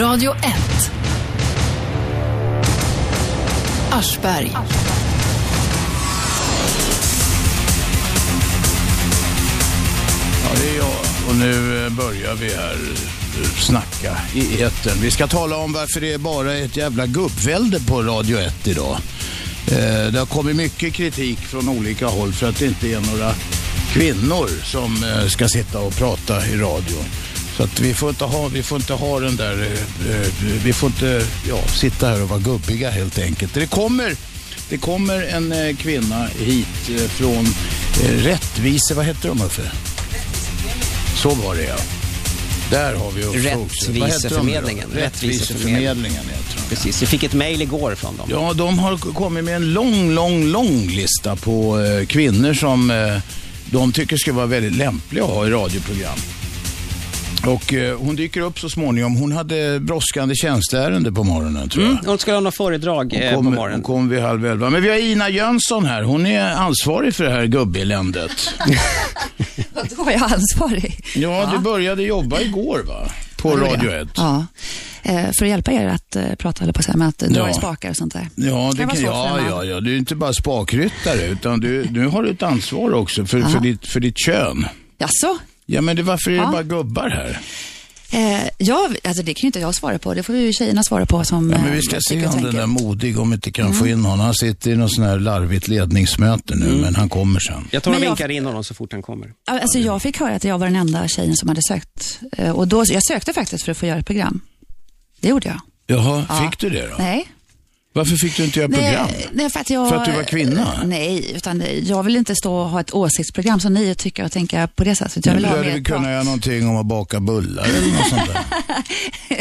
Radio 1. Aschberg. Ja, det är jag. Och nu eh, börjar vi här eh, snacka i etern. Vi ska tala om varför det är bara ett jävla gubbvälde på Radio 1 idag. Eh, det har kommit mycket kritik från olika håll för att det inte är några kvinnor som ska sitta och prata i radio. Så att vi får inte ha, vi får inte ha den där, eh, eh, vi får inte ja, sitta här och vara gubbiga helt enkelt. Det kommer, det kommer en eh, kvinna hit från Rättvise, vad heter de Uffe? Så var det ja. Där har vi? Rättviseförmedlingen. Rättviseförmedlingen heter de. Precis, vi fick ett mejl igår från dem. Ja, de har kommit med en lång, lång, lång lista på eh, kvinnor som eh, de tycker ska vara väldigt lämpliga att ha i radioprogram. Och eh, hon dyker upp så småningom. Hon hade brådskande tjänsteärende på morgonen tror jag. Mm, hon skulle ha något föredrag Hon eh, på kom, hon morgonen. kom vid halv elva. Men vi har Ina Jönsson här. Hon är ansvarig för det här gubbeländet. Vadå, är jag ansvarig? Ja, du började jobba igår va? På Ja, Radio jag. 1. Ja, eh, för att hjälpa er att eh, prata, eller på att säga, med att dra Ja. i spakar och sånt där. Ja, det kan ja, ja, ja, du är inte bara spakryttare utan du, nu har du ett ansvar också för, för, ditt, för ditt kön. Jaså? Ja, men det, varför är det Ja. bara gubbar här? Eh, ja, alltså det kan ju inte jag svara på. Det får ju tjejerna svara på som Ja, men eh, vi ska se om den där modig, om vi inte kan Mm. få in honom. Han sitter i något sån här larvigt ledningsmöte nu, men han kommer sen. Jag tar och Men jag- vinkar in honom så fort han kommer. Alltså jag fick höra att jag var den enda tjejen som hade sökt. Eh, Och då, jag sökte faktiskt för att få göra ett program. Det gjorde jag. Jaha, Ja. fick du det då? Nej. Varför fick du inte göra program? Nej, nej, för att jag... För att du var kvinna? Nej, utan jag vill inte stå och ha ett åsiktsprogram som ni tycker och tänka på det sättet. Jag vill ha mer prat. göra någonting om att baka bullar eller något sånt där?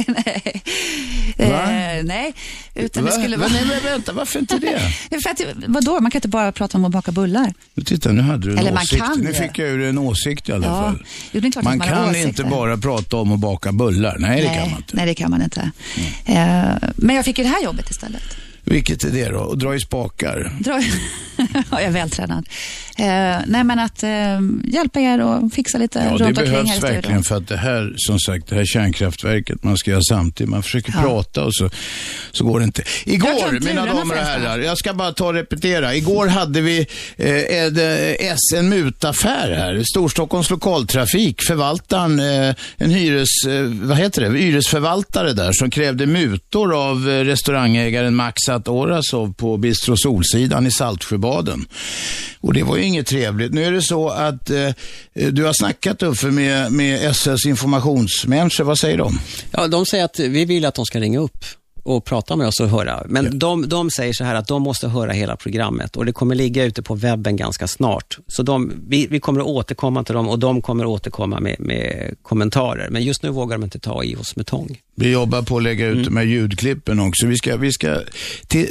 nej. Va? Eh, nej, utan Va? det skulle Va? vara... Nej, men vänta, varför inte det? För att, vadå, man kan inte bara prata om att baka bullar. Titta, nu hade du en Eller man åsikt. kan Nu fick jag ur en åsikt i alla Ja, fall. jo, det man att man kan inte bara prata om att baka bullar. Nej, det nej, kan man inte. Nej, det kan man inte. Eh, men jag fick ju det här jobbet istället. Vilket är det då? Att dra i spakar? Dra... ja, jag är vältränad. Eh, nej, men att eh, hjälpa er och fixa lite Ja, runt det omkring här i behövs verkligen för att det här, som sagt, det här kärnkraftverket man ska göra samtidigt. Man försöker Ja. prata och så, så går det inte. Igår, mina damer och herrar, jag ska bara ta och repetera. Igår hade vi eh, en, eh, mutaffär här. Storstockholms lokaltrafik, förvaltaren, eh, en hyres, eh, vad heter det, hyresförvaltare där som krävde mutor av eh, restaurangägaren satt Orasov på Bistro Solsidan i Saltsjöbaden. Och det var ju inget trevligt. Nu är det så att eh, du har snackat Uffe med, med SLs informationsmänniskor. Vad säger de? Ja, de säger att vi vill att de ska ringa upp och prata med oss och höra. Men de, de säger så här att de måste höra hela programmet och det kommer ligga ute på webben ganska snart. Så de, vi, vi kommer att återkomma till dem och de kommer att återkomma med, med kommentarer. Men just nu vågar de inte ta i oss med tång. Vi jobbar på att lägga ut de här ljudklippen också. Vi ska, vi ska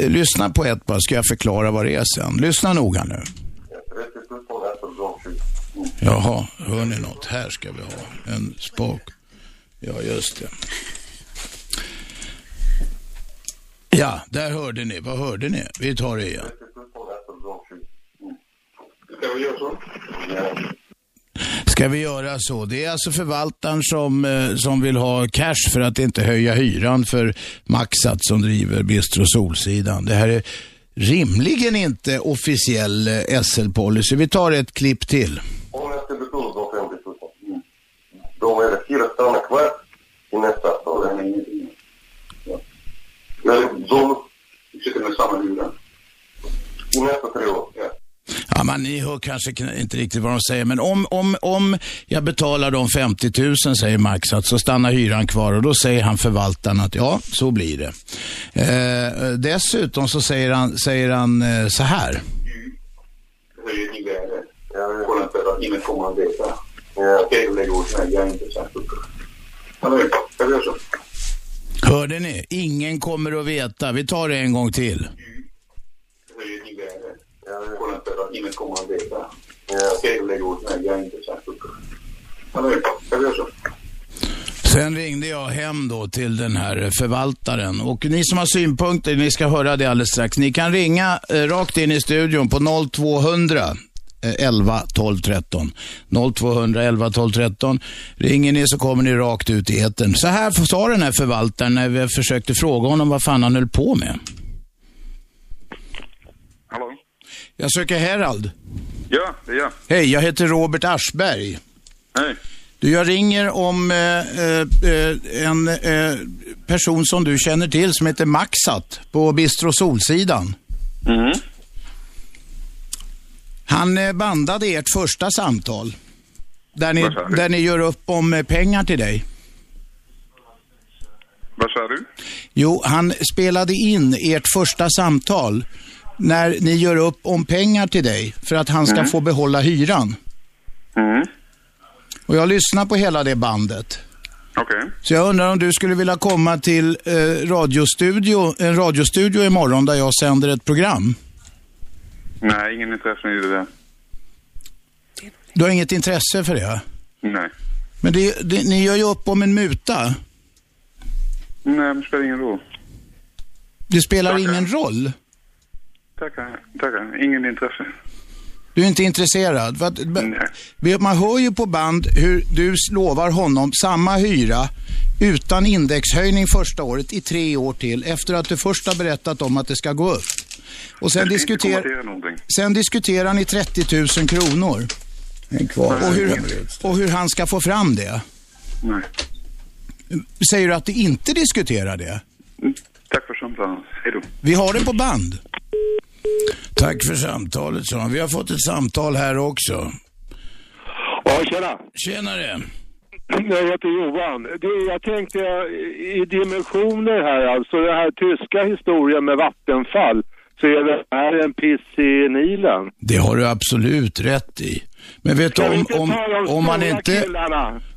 lyssna på ett bara, ska jag förklara vad det är sen. Lyssna noga nu. Jaha, hör ni något? Här ska vi ha en spak. Ja, just det. Ja, där hörde ni. Vad hörde ni? Vi tar det igen. Ska vi göra så? Det är alltså förvaltaren som, eh, som vill ha cash för att inte höja hyran för Maxat som driver Bistro Solsidan. Det här är rimligen inte officiell eh, SL-policy. Vi tar ett klipp till. Om jag ska betala de 50 000, då är det fyra stannar kvar i nästa stad. Men de sitter med samma hyra. I nästa tre år, ja. Ja, man, ni hör kanske inte riktigt vad de säger, men om, om, om jag betalar de 50 000, säger Maxat, så stannar hyran kvar och då säger han förvaltaren att ja, så blir det. Eh, dessutom så säger han, säger han eh, så här. höjer din värde. Jag kollar inte att ingen kommer att veta. Jag kan inte lägga ut mig, jag är inte vi så? Hörde ni? Ingen kommer att veta. Vi tar det en gång till. Ingen kommer att veta. Jag lägga mig, jag är inte Sen ringde jag hem då till den här förvaltaren och ni som har synpunkter, ni ska höra det alldeles strax. Ni kan ringa eh, rakt in i studion på 0200 11 12 13. 0200 11 12 13. Ringer ni så kommer ni rakt ut i etern. Så här sa den här förvaltaren när vi försökte fråga honom vad fan han höll på med. Hallå? Jag söker Herald. Ja, det är jag. Hej, jag heter Robert Aschberg. Hej. Du, jag ringer om eh, eh, en eh, person som du känner till som heter Maxat på Bistro Solsidan. Mm. Han eh, bandade ert första samtal. Där ni, där ni gör upp om eh, pengar till dig. Vad sa du? Jo, han spelade in ert första samtal när ni gör upp om pengar till dig för att han ska få behålla hyran. Mm. Och jag lyssnar på hela det bandet. Okej. Så jag undrar om du skulle vilja komma till eh, radiostudio, en radiostudio imorgon där jag sänder ett program. Nej, ingen intresse i det där. Du har inget intresse för det? Nej. Men det, det, ni gör ju upp om en muta. Nej, det spelar ingen roll. Det spelar Tackar. ingen roll. Tackar, tackar. Ingen intresse. Du är inte intresserad. För att, man hör ju på band hur du lovar honom samma hyra utan indexhöjning första året i tre år till efter att du först har berättat om att det ska gå upp. Och sen, diskuter, sen diskuterar ni 30 000 kronor. Och hur, och hur han ska få fram det. Nej. Säger du att du inte diskuterar det? Mm. Tack för samtalet. Hej då. Vi har det på band. Tack för samtalet, sa. Vi har fått ett samtal här också. Ja, tjena. Tjenare. Jag heter Johan. Det, jag tänkte i dimensioner här, alltså den här tyska historien med Vattenfall, så är det här en piss i Nilen. Det har du absolut rätt i. Men vet du, om, om, om man inte...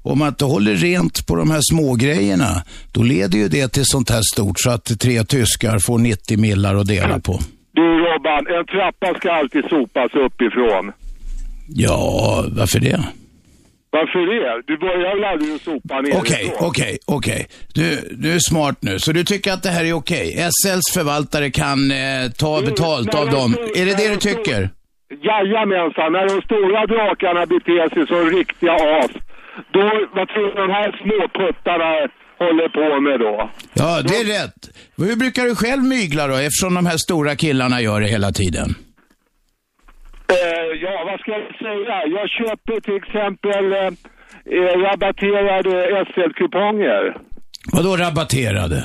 Om man inte håller rent på de här små grejerna, då leder ju det till sånt här stort så att tre tyskar får 90 millar att dela på. Du Robban, en trappa ska alltid sopas uppifrån. Ja, varför det? Varför det? Du börjar väl aldrig att sopa nerifrån? Okej, okej, okej. Du, är smart nu, så du tycker att det här är okej? SLs förvaltare kan eh, ta Du, betalt när av de dem. stor- Är det det de du tycker? Jajamensan, när de stora drakarna beter sig som riktiga as, då, vad tror du de här små puttarna håller på med då? Ja, det är rätt. Hur brukar du själv mygla då, eftersom de här stora killarna gör det hela tiden? Eh, ja, vad ska jag säga? Jag köper till exempel eh, eh, rabatterade SL-kuponger. Vadå rabatterade?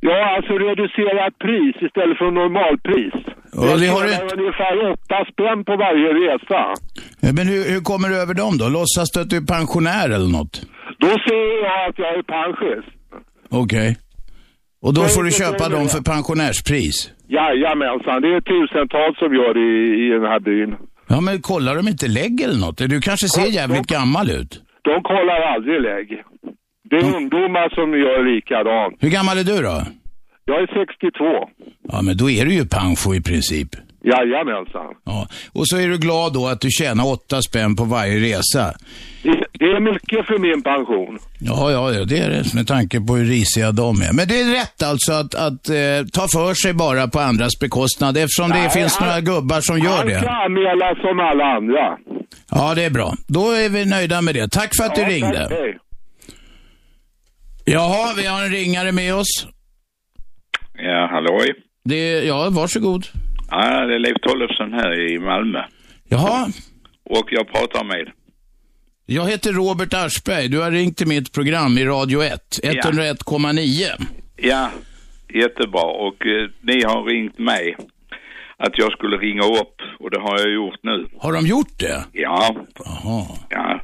Ja, alltså reducerat pris istället för normalpris. Ja, det har du ungefär åtta spänn på varje resa. Eh, Men hur, hur kommer du över dem då? Låtsas du att du är pensionär eller något? Då säger jag att jag är pensionist. Okej. Och då får du köpa dem för pensionärspris? Jajamensan, det är tusentals som gör det i, i den här byn. Ja, men kollar de inte lägg eller något? Du kanske ser jävligt de- gammal ut. De kollar aldrig lägg. Det är ungdomar som gör likadant. Hur gammal är du då? Jag är 62. Ja, men då är du ju pension i princip. Jajamensan. Ja. Och så är du glad då att du tjänar åtta spänn på varje resa. Det är mycket för min pension. Ja, ja, ja, det är det med tanke på hur risiga de är. Men det är rätt alltså att, att eh, ta för sig bara på andras bekostnad eftersom det Nej, finns han- några gubbar som gör Han det. anmäla som alla andra. Ja, det är bra. Då är vi nöjda med det. Tack för att du Ja, ringde. tack, hej. Jaha, vi har en ringare med oss. Ja, halloj. Det, ja, varsågod. Ja, det är Leif Tollefsson här i Malmö. Jaha, Och jag pratar med. Jag heter Robert Aschberg. Du har ringt till mitt program i Radio 1, 101,9. Ja, jättebra. Och eh, ni har ringt mig att jag skulle ringa upp och det har jag gjort nu. Har de gjort det? Ja, Jaha. ja.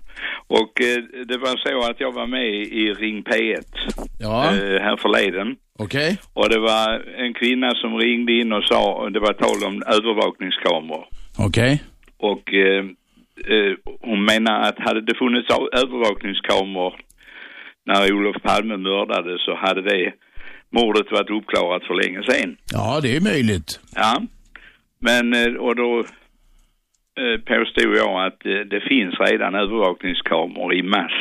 Och eh, det var så att jag var med i Ring P1 Ja, eh, här förleden. okej. Och det var en kvinna som ringde in och sa, och det var tal om övervakningskameror. Okej. Och eh, eh, hon menar att hade det funnits övervakningskameror när Olof Palme mördades så hade det mordet varit uppklarat för länge sedan. Ja, det är möjligt. Ja, men eh, och då eh, påstod jag att eh, det finns redan övervakningskameror i mass.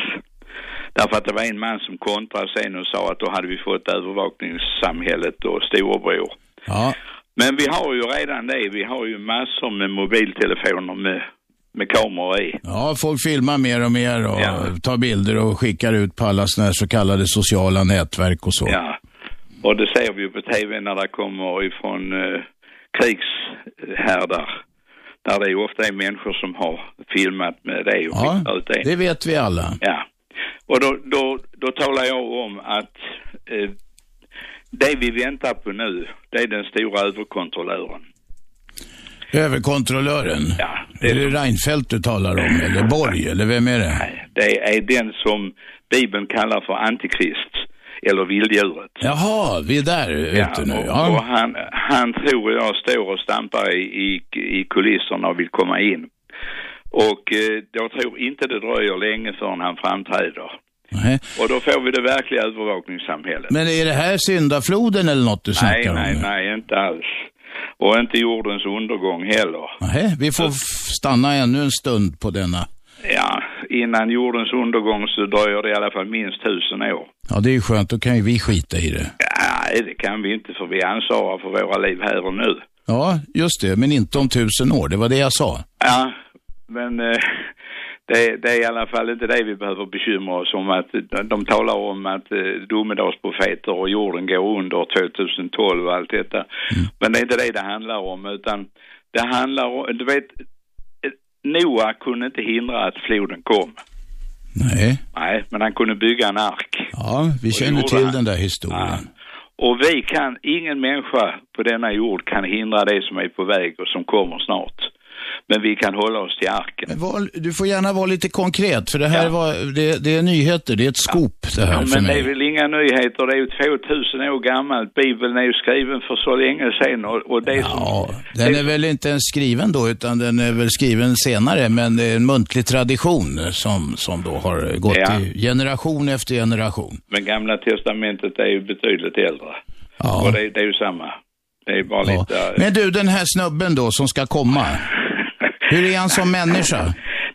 Därför att det var en man som kontrade sen och sa att då hade vi fått övervakningssamhället och storebror. Ja, Men vi har ju redan det. Vi har ju massor med mobiltelefoner med med kameror i. Ja, folk filmar mer och mer och Ja. tar bilder och skickar ut på alla såna här så kallade sociala nätverk och så. Ja. Och det ser vi ju på tv när det kommer ifrån eh, krigshärdar. Där det ju ofta är människor som har filmat med det och Ja, skickat ut det. det vet vi alla. Ja. Och då, då, då talar jag om att eh, det vi väntar på nu, det är den stora överkontrollören. Överkontrollören. Ja, Det är det Reinfeldt du talar om, eller Borg, eller vem är det? Nej, det är den som Bibeln kallar för antikrist, eller vilddjuret. Jaha, vi är där ute nu. och, och Ja. han, han tror jag står och stampar i, i, i kulisserna och vill komma in. Och eh, jag tror inte det dröjer länge förrän han framträder. Nej. Och då får vi det verkliga övervakningssamhället. Men är det här syndafloden eller något du nej, snackar om? nej, nu? nej, inte alls. Och inte jordens undergång heller. Nej, vi får stanna ännu en stund på denna. Ja, innan jordens undergång så dröjer det i alla fall minst tusen år. Ja, det är ju skönt, då kan ju vi skita i det. Nej, det kan vi inte för vi ansvarar för våra liv här och nu. Ja, just det, men inte om tusen år, det var det jag sa. Ja, men eh, det, det är i alla fall inte det vi behöver bekymra oss om. Att de- talar om att eh, domedagsprofeter och jorden går under 2012 och allt detta. Men det är inte det det handlar om, utan det handlar om, du vet, Noa kunde inte hindra att floden kom. Nej. Nej, men han kunde bygga en ark. Ja, vi känner till han. den där historien. Och vi kan, ingen människa på denna jord kan hindra det som är på väg och som kommer snart. Men vi kan hålla oss till arken. Var, du får gärna vara lite konkret, för det här Ja. var, det, det är nyheter, det är ett scoop det här Ja, för men det mig. är väl inga nyheter, det är ju 2000 år gammalt. Bibeln är ju skriven för så länge sedan och, och det som... Ja, den är väl inte ens skriven då, utan den är väl skriven senare, men det är en muntlig tradition som, som då har gått Ja. i generation efter generation. Men gamla testamentet är ju betydligt äldre. Ja. Och det, det är ju samma. Det är bara Ja. lite... Men du, den här snubben då som ska komma, hur är han som människa?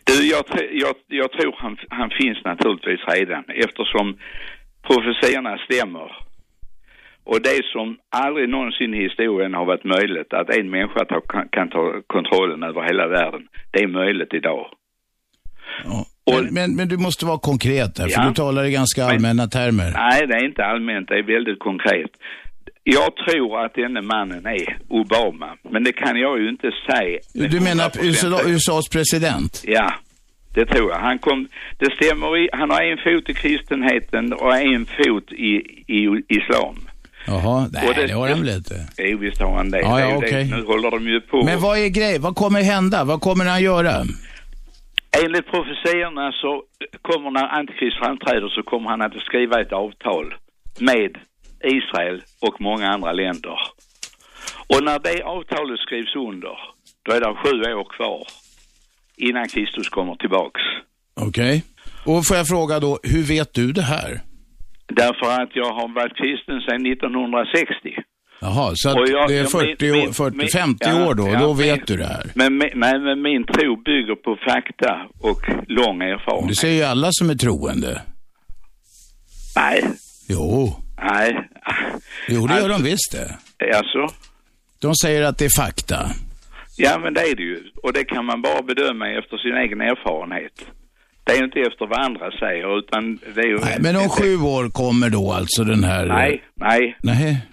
Du, jag, jag, jag tror han, han finns naturligtvis redan eftersom profetiorna stämmer. Och det som aldrig någonsin i historien har varit möjligt, att en människa ta, kan, kan ta kontrollen över hela världen, det är möjligt idag. Ja. Och- Men, men, men du måste vara konkret där, för Ja. du talar i ganska Men- allmänna termer. Nej, det är inte allmänt, det är väldigt konkret. Jag tror att denne mannen är Obama, men det kan jag ju inte säga. Du menar 100% USA, USAs president? Ja, det tror jag. Han kom, det stämmer, i, han har en fot i kristenheten och en fot i, i islam. Jaha, nej det, det- har han väl inte. Jo, visst har han det. Ja, ja, okej. Nu håller de ju på. Men vad är grejen? Vad kommer hända? Vad kommer han göra? Enligt profetiorna så kommer när Antikrist framträder så kommer han att skriva ett avtal med Israel och många andra länder. Och när det avtalet skrivs under, då är det sju år kvar innan Kristus kommer tillbaks. Okej. Och får jag fråga då, hur vet du det här? Därför att jag har varit kristen sedan 1960. Jaha, så jag- det är jag- 40 min- år, 40, min- 50 ja, år då, ja, då min- vet du det här. Men, nej, men min tro bygger på fakta och lång Det erfarenhet. säger ju alla som är troende. Nej, Jo, nej. Jo det gör Alltså- de visst det. Alltså, De säger att det är fakta. ja men det är det ju. Och det kan man bara bedöma efter sin egen erfarenhet. Det är ju inte efter vad andra säger utan det är ju... Nej, men om sju år kommer då alltså den här... Nej, nej. Nej.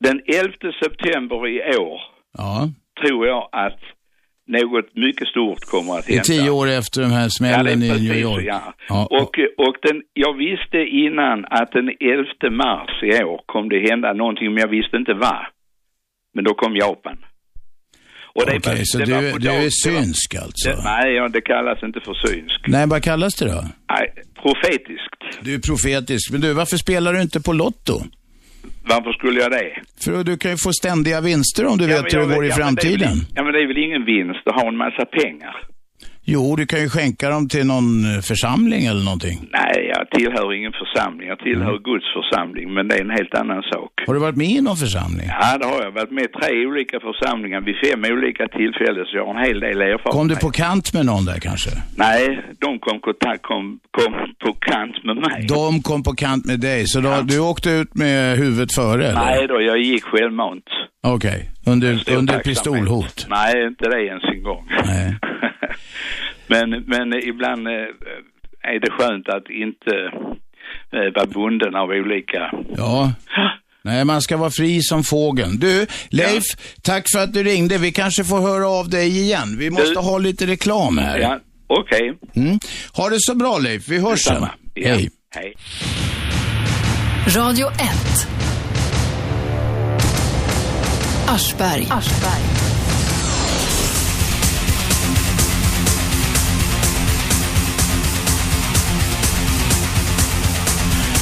Den 11 september i år Ja, tror jag att något mycket stort kommer att det är hända. tio år efter den här Ja, smällen är i New York. Ja. Ja, Och, och den, jag visste innan att den 11 mars i år kom det hända någonting, men jag visste inte vad. Men då kom Japan. Okej, var- så det du, är- du är synsk alltså? Det, nej, ja, det kallas inte för synsk. Nej, vad kallas det då? Nej, profetiskt. Du är profetisk. Men du, varför spelar du inte på Lotto? Varför skulle jag det? För du kan ju få ständiga vinster om du Ja, vet hur det går i ja, men det är väl framtiden. Ja, men det är väl ingen vinst att ha en massa pengar? Jo, du kan ju skänka dem till någon eh, församling eller någonting. Nej, jag tillhör ingen församling. Jag tillhör Mm. Guds församling, men det är en helt annan sak. Har du varit med i någon församling? Ja, det har jag. varit med i tre olika församlingar vid fem olika tillfällen, så jag har en hel del erfarenhet. Kom du på kant med någon där kanske? Nej, de kom, kontakt, kom, kom på kant med mig. De kom på kant med dig, så då, du åkte ut med huvudet före eller? Nej då, jag gick självmant. Okej, under, Stor under tacksamhet. pistolhot? Nej, inte det ens en gång. Nej. Men, men ibland eh, är det skönt att inte eh, vara bunden av olika... Ja. Nej, man ska vara fri som fågeln. Du, Leif, tack för att du ringde. Vi kanske får höra av dig igen. Vi måste Du- ha lite reklam här. Ja, okej. Mm. Ha det så bra Leif, vi hörs sen. Ja. Hej. Hej. Radio 1. Aschberg.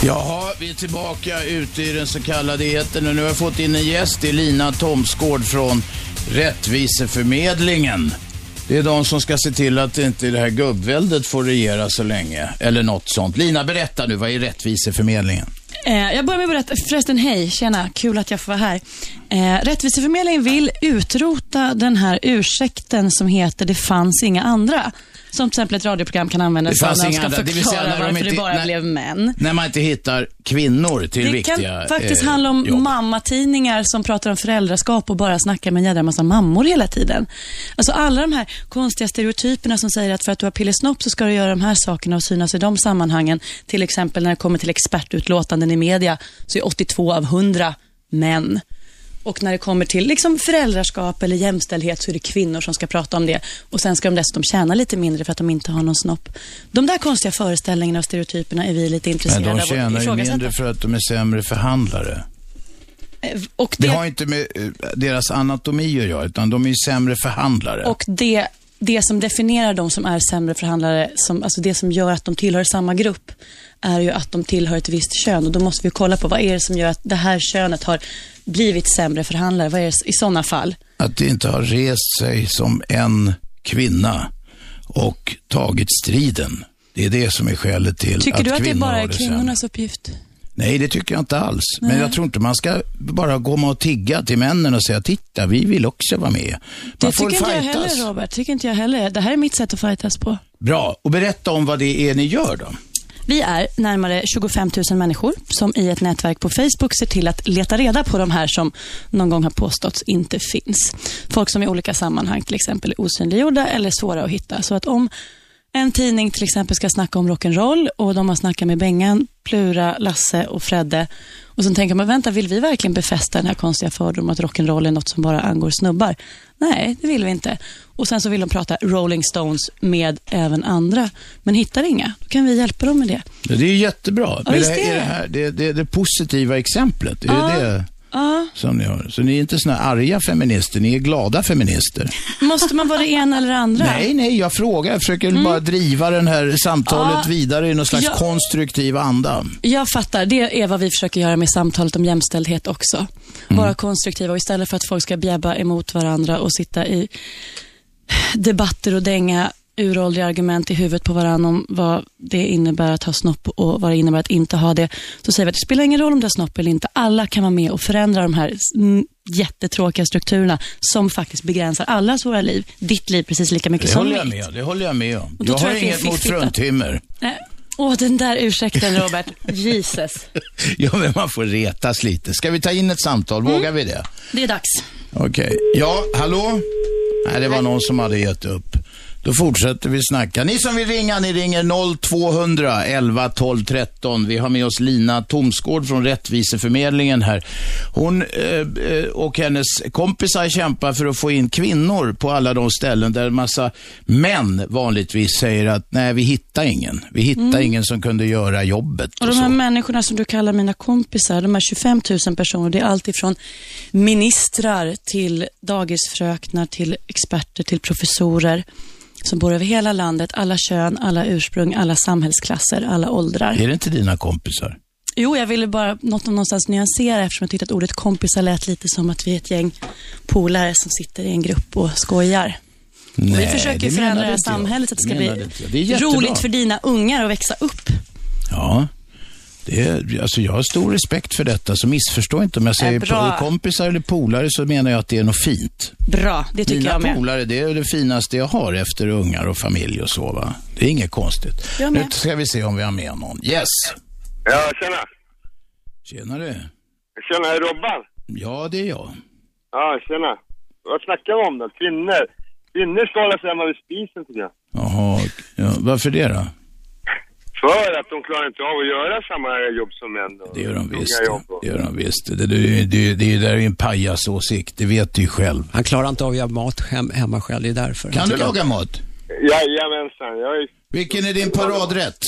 Jaha, vi är tillbaka ute i den så kallade etern och nu har jag fått in en gäst. Det är Lina Thomsgård från Rättviseförmedlingen. Det är de som ska se till att inte det här gubbväldet får regera så länge. Eller något sånt. Lina, berätta nu, vad är Rättviseförmedlingen? Eh, jag börjar med att berätta, förresten hej, tjena, kul att jag får vara här. Eh, Rättviseförmedlingen vill utrota den här ursäkten som heter det fanns inga andra. Som till exempel ett radioprogram kan använda Det när inga ska andra, det förklara säga när de varför det inte- bara när- blev män. När man inte hittar kvinnor till Det viktiga kan faktiskt eh, handla om jobb. mammatidningar som pratar om föräldraskap och bara snackar med en jädra massa mammor hela tiden. Alltså alla de här konstiga stereotyperna som säger att för att du har pillesnopp så ska du göra de här sakerna och synas i de sammanhangen. Till exempel när det kommer till expertutlåtanden i media så är 82 av 100 män. Och när det kommer till liksom föräldraskap eller jämställdhet så är det kvinnor som ska prata om det. Och sen ska de dessutom tjäna lite mindre för att de inte har någon snopp. De där konstiga föreställningarna och stereotyperna är vi lite Men intresserade de av att tjänar ju mindre för att de är sämre förhandlare. Eh, Och Det det, har inte med eh, deras anatomi att göra, utan de är ju sämre förhandlare. och det, det som definierar de som är sämre förhandlare, som, alltså det som gör att de tillhör samma grupp, är ju att de tillhör ett visst kön. Och Då måste vi kolla på vad är det som gör att det här könet har blivit sämre förhandlare. Vad är det i sådana fall? Att det inte har rest sig som en kvinna och tagit striden. Det är det som är skälet till Tycker att du att det bara är kvinnornas uppgift? Nej, det tycker jag inte alls. Men jag tror inte man ska bara komma och tigga till männen och säga, titta, vi vill också vara med. Man Det får tycker inte jag heller, Robert. tycker inte jag heller. Det här är mitt sätt att fightas på. Bra, och berätta om vad det är ni gör då. Vi är närmare 25 000 människor som i ett nätverk på Facebook ser till att leta reda på de här som någon gång har påståtts inte finns. Folk som i olika sammanhang till exempel är osynliggjorda eller svåra att hitta. Så att om en tidning till exempel ska snacka om rock'n'roll och de har snackat med Bengan, Plura, Lasse och Fredde och sen tänker man, vänta, vill vi verkligen befästa den här konstiga fördomen att rock'n'roll är något som bara angår snubbar? Nej, det vill vi inte. Och sen så vill de prata Rolling Stones med även andra, men hittar inga. Då kan vi hjälpa dem med det. Ja, Det är jättebra. Ja, det, är det. det, här, det, det det positiva exemplet. Det är Ja. ju det Ja, som ni har. Så ni är inte såna arga feminister, ni är glada feminister. måste man vara det ena eller det andra? Nej, nej, jag frågar. Jag försöker bara driva det här samtalet Mm. Ja. vidare i någon slags Ja. konstruktiv anda. Jag fattar. Det är vad vi försöker göra med samtalet om jämställdhet också. Vara konstruktiva och istället för att folk ska bjäbba emot varandra och sitta i debatter och dänga uråldriga argument i huvudet på varandra om vad det innebär att ha snopp och vad det innebär att inte ha det. Så säger vi att det spelar ingen roll om du har snopp eller inte. Alla kan vara med och förändra de här mm, jättetråkiga strukturerna som faktiskt begränsar allas våra liv. Ditt liv precis lika mycket Det som håller jag mitt. med Det håller jag med om. Jag har jag inget mot fruntimmer. Nej. Åh, den där ursäkten Robert. Jesus. Ja, men man får retas lite. Ska vi ta in ett samtal? Mm. Vågar vi det? Det är dags. Okej. Ja, hallå? Nej, det var någon som hade gett upp. Då fortsätter vi snacka. Ni som vill ringa, ni ringer 0200 11 12 13. Vi har med oss Lina Tomsgård från Rättviseförmedlingen här. Hon eh, eh, och hennes kompisar kämpar för att få in kvinnor på alla de ställen där en massa män vanligtvis säger att nej, vi hittar ingen. Vi hittar ingen som kunde göra jobbet. Och Och de här så. människorna som du kallar mina kompisar, de här 25 000 personer, det är allt ifrån ministrar till dagisfröknar, till experter, till professorer som bor över hela landet, alla kön, alla ursprung, alla samhällsklasser, alla åldrar. Är det inte dina kompisar? Jo, jag ville bara något någonstans nyansera eftersom jag tyckte att ordet kompisar lät lite som att vi är ett gäng polare som sitter i en grupp och skojar. Och vi Nej, försöker det förändra det här samhället så att det ska bli roligt för dina ungar att växa upp. Ja, det är, alltså jag har stor respekt för detta, så missförstå inte om jag säger bra. kompisar eller polare så menar jag att det är något fint. Bra, det tycker Mina jag med. polare, det är det finaste jag har efter ungar och familj och så va. Det är inget konstigt. Nu ska vi se om vi har med någon. Yes! Ja, tjena. Tjenare. Tjena, är det Robban? Ja, det är jag. Ja, tjena. Vad snackar vi om då? Kvinnor. Kvinnor ska hålla sig hemma vid spisen tycker jag. Jaha, ja, varför det då? För att de klarar inte av att göra samma jobb som män. då. Det gör de visst. Det gör de visst. Det, det, det, det där är ju en pajasåsikt, det vet du ju själv. Han klarar inte av att göra mat hem, hemma själv, det är därför. Kan du laga mat? Jajamensan, jag är... Vilken är din paradrätt?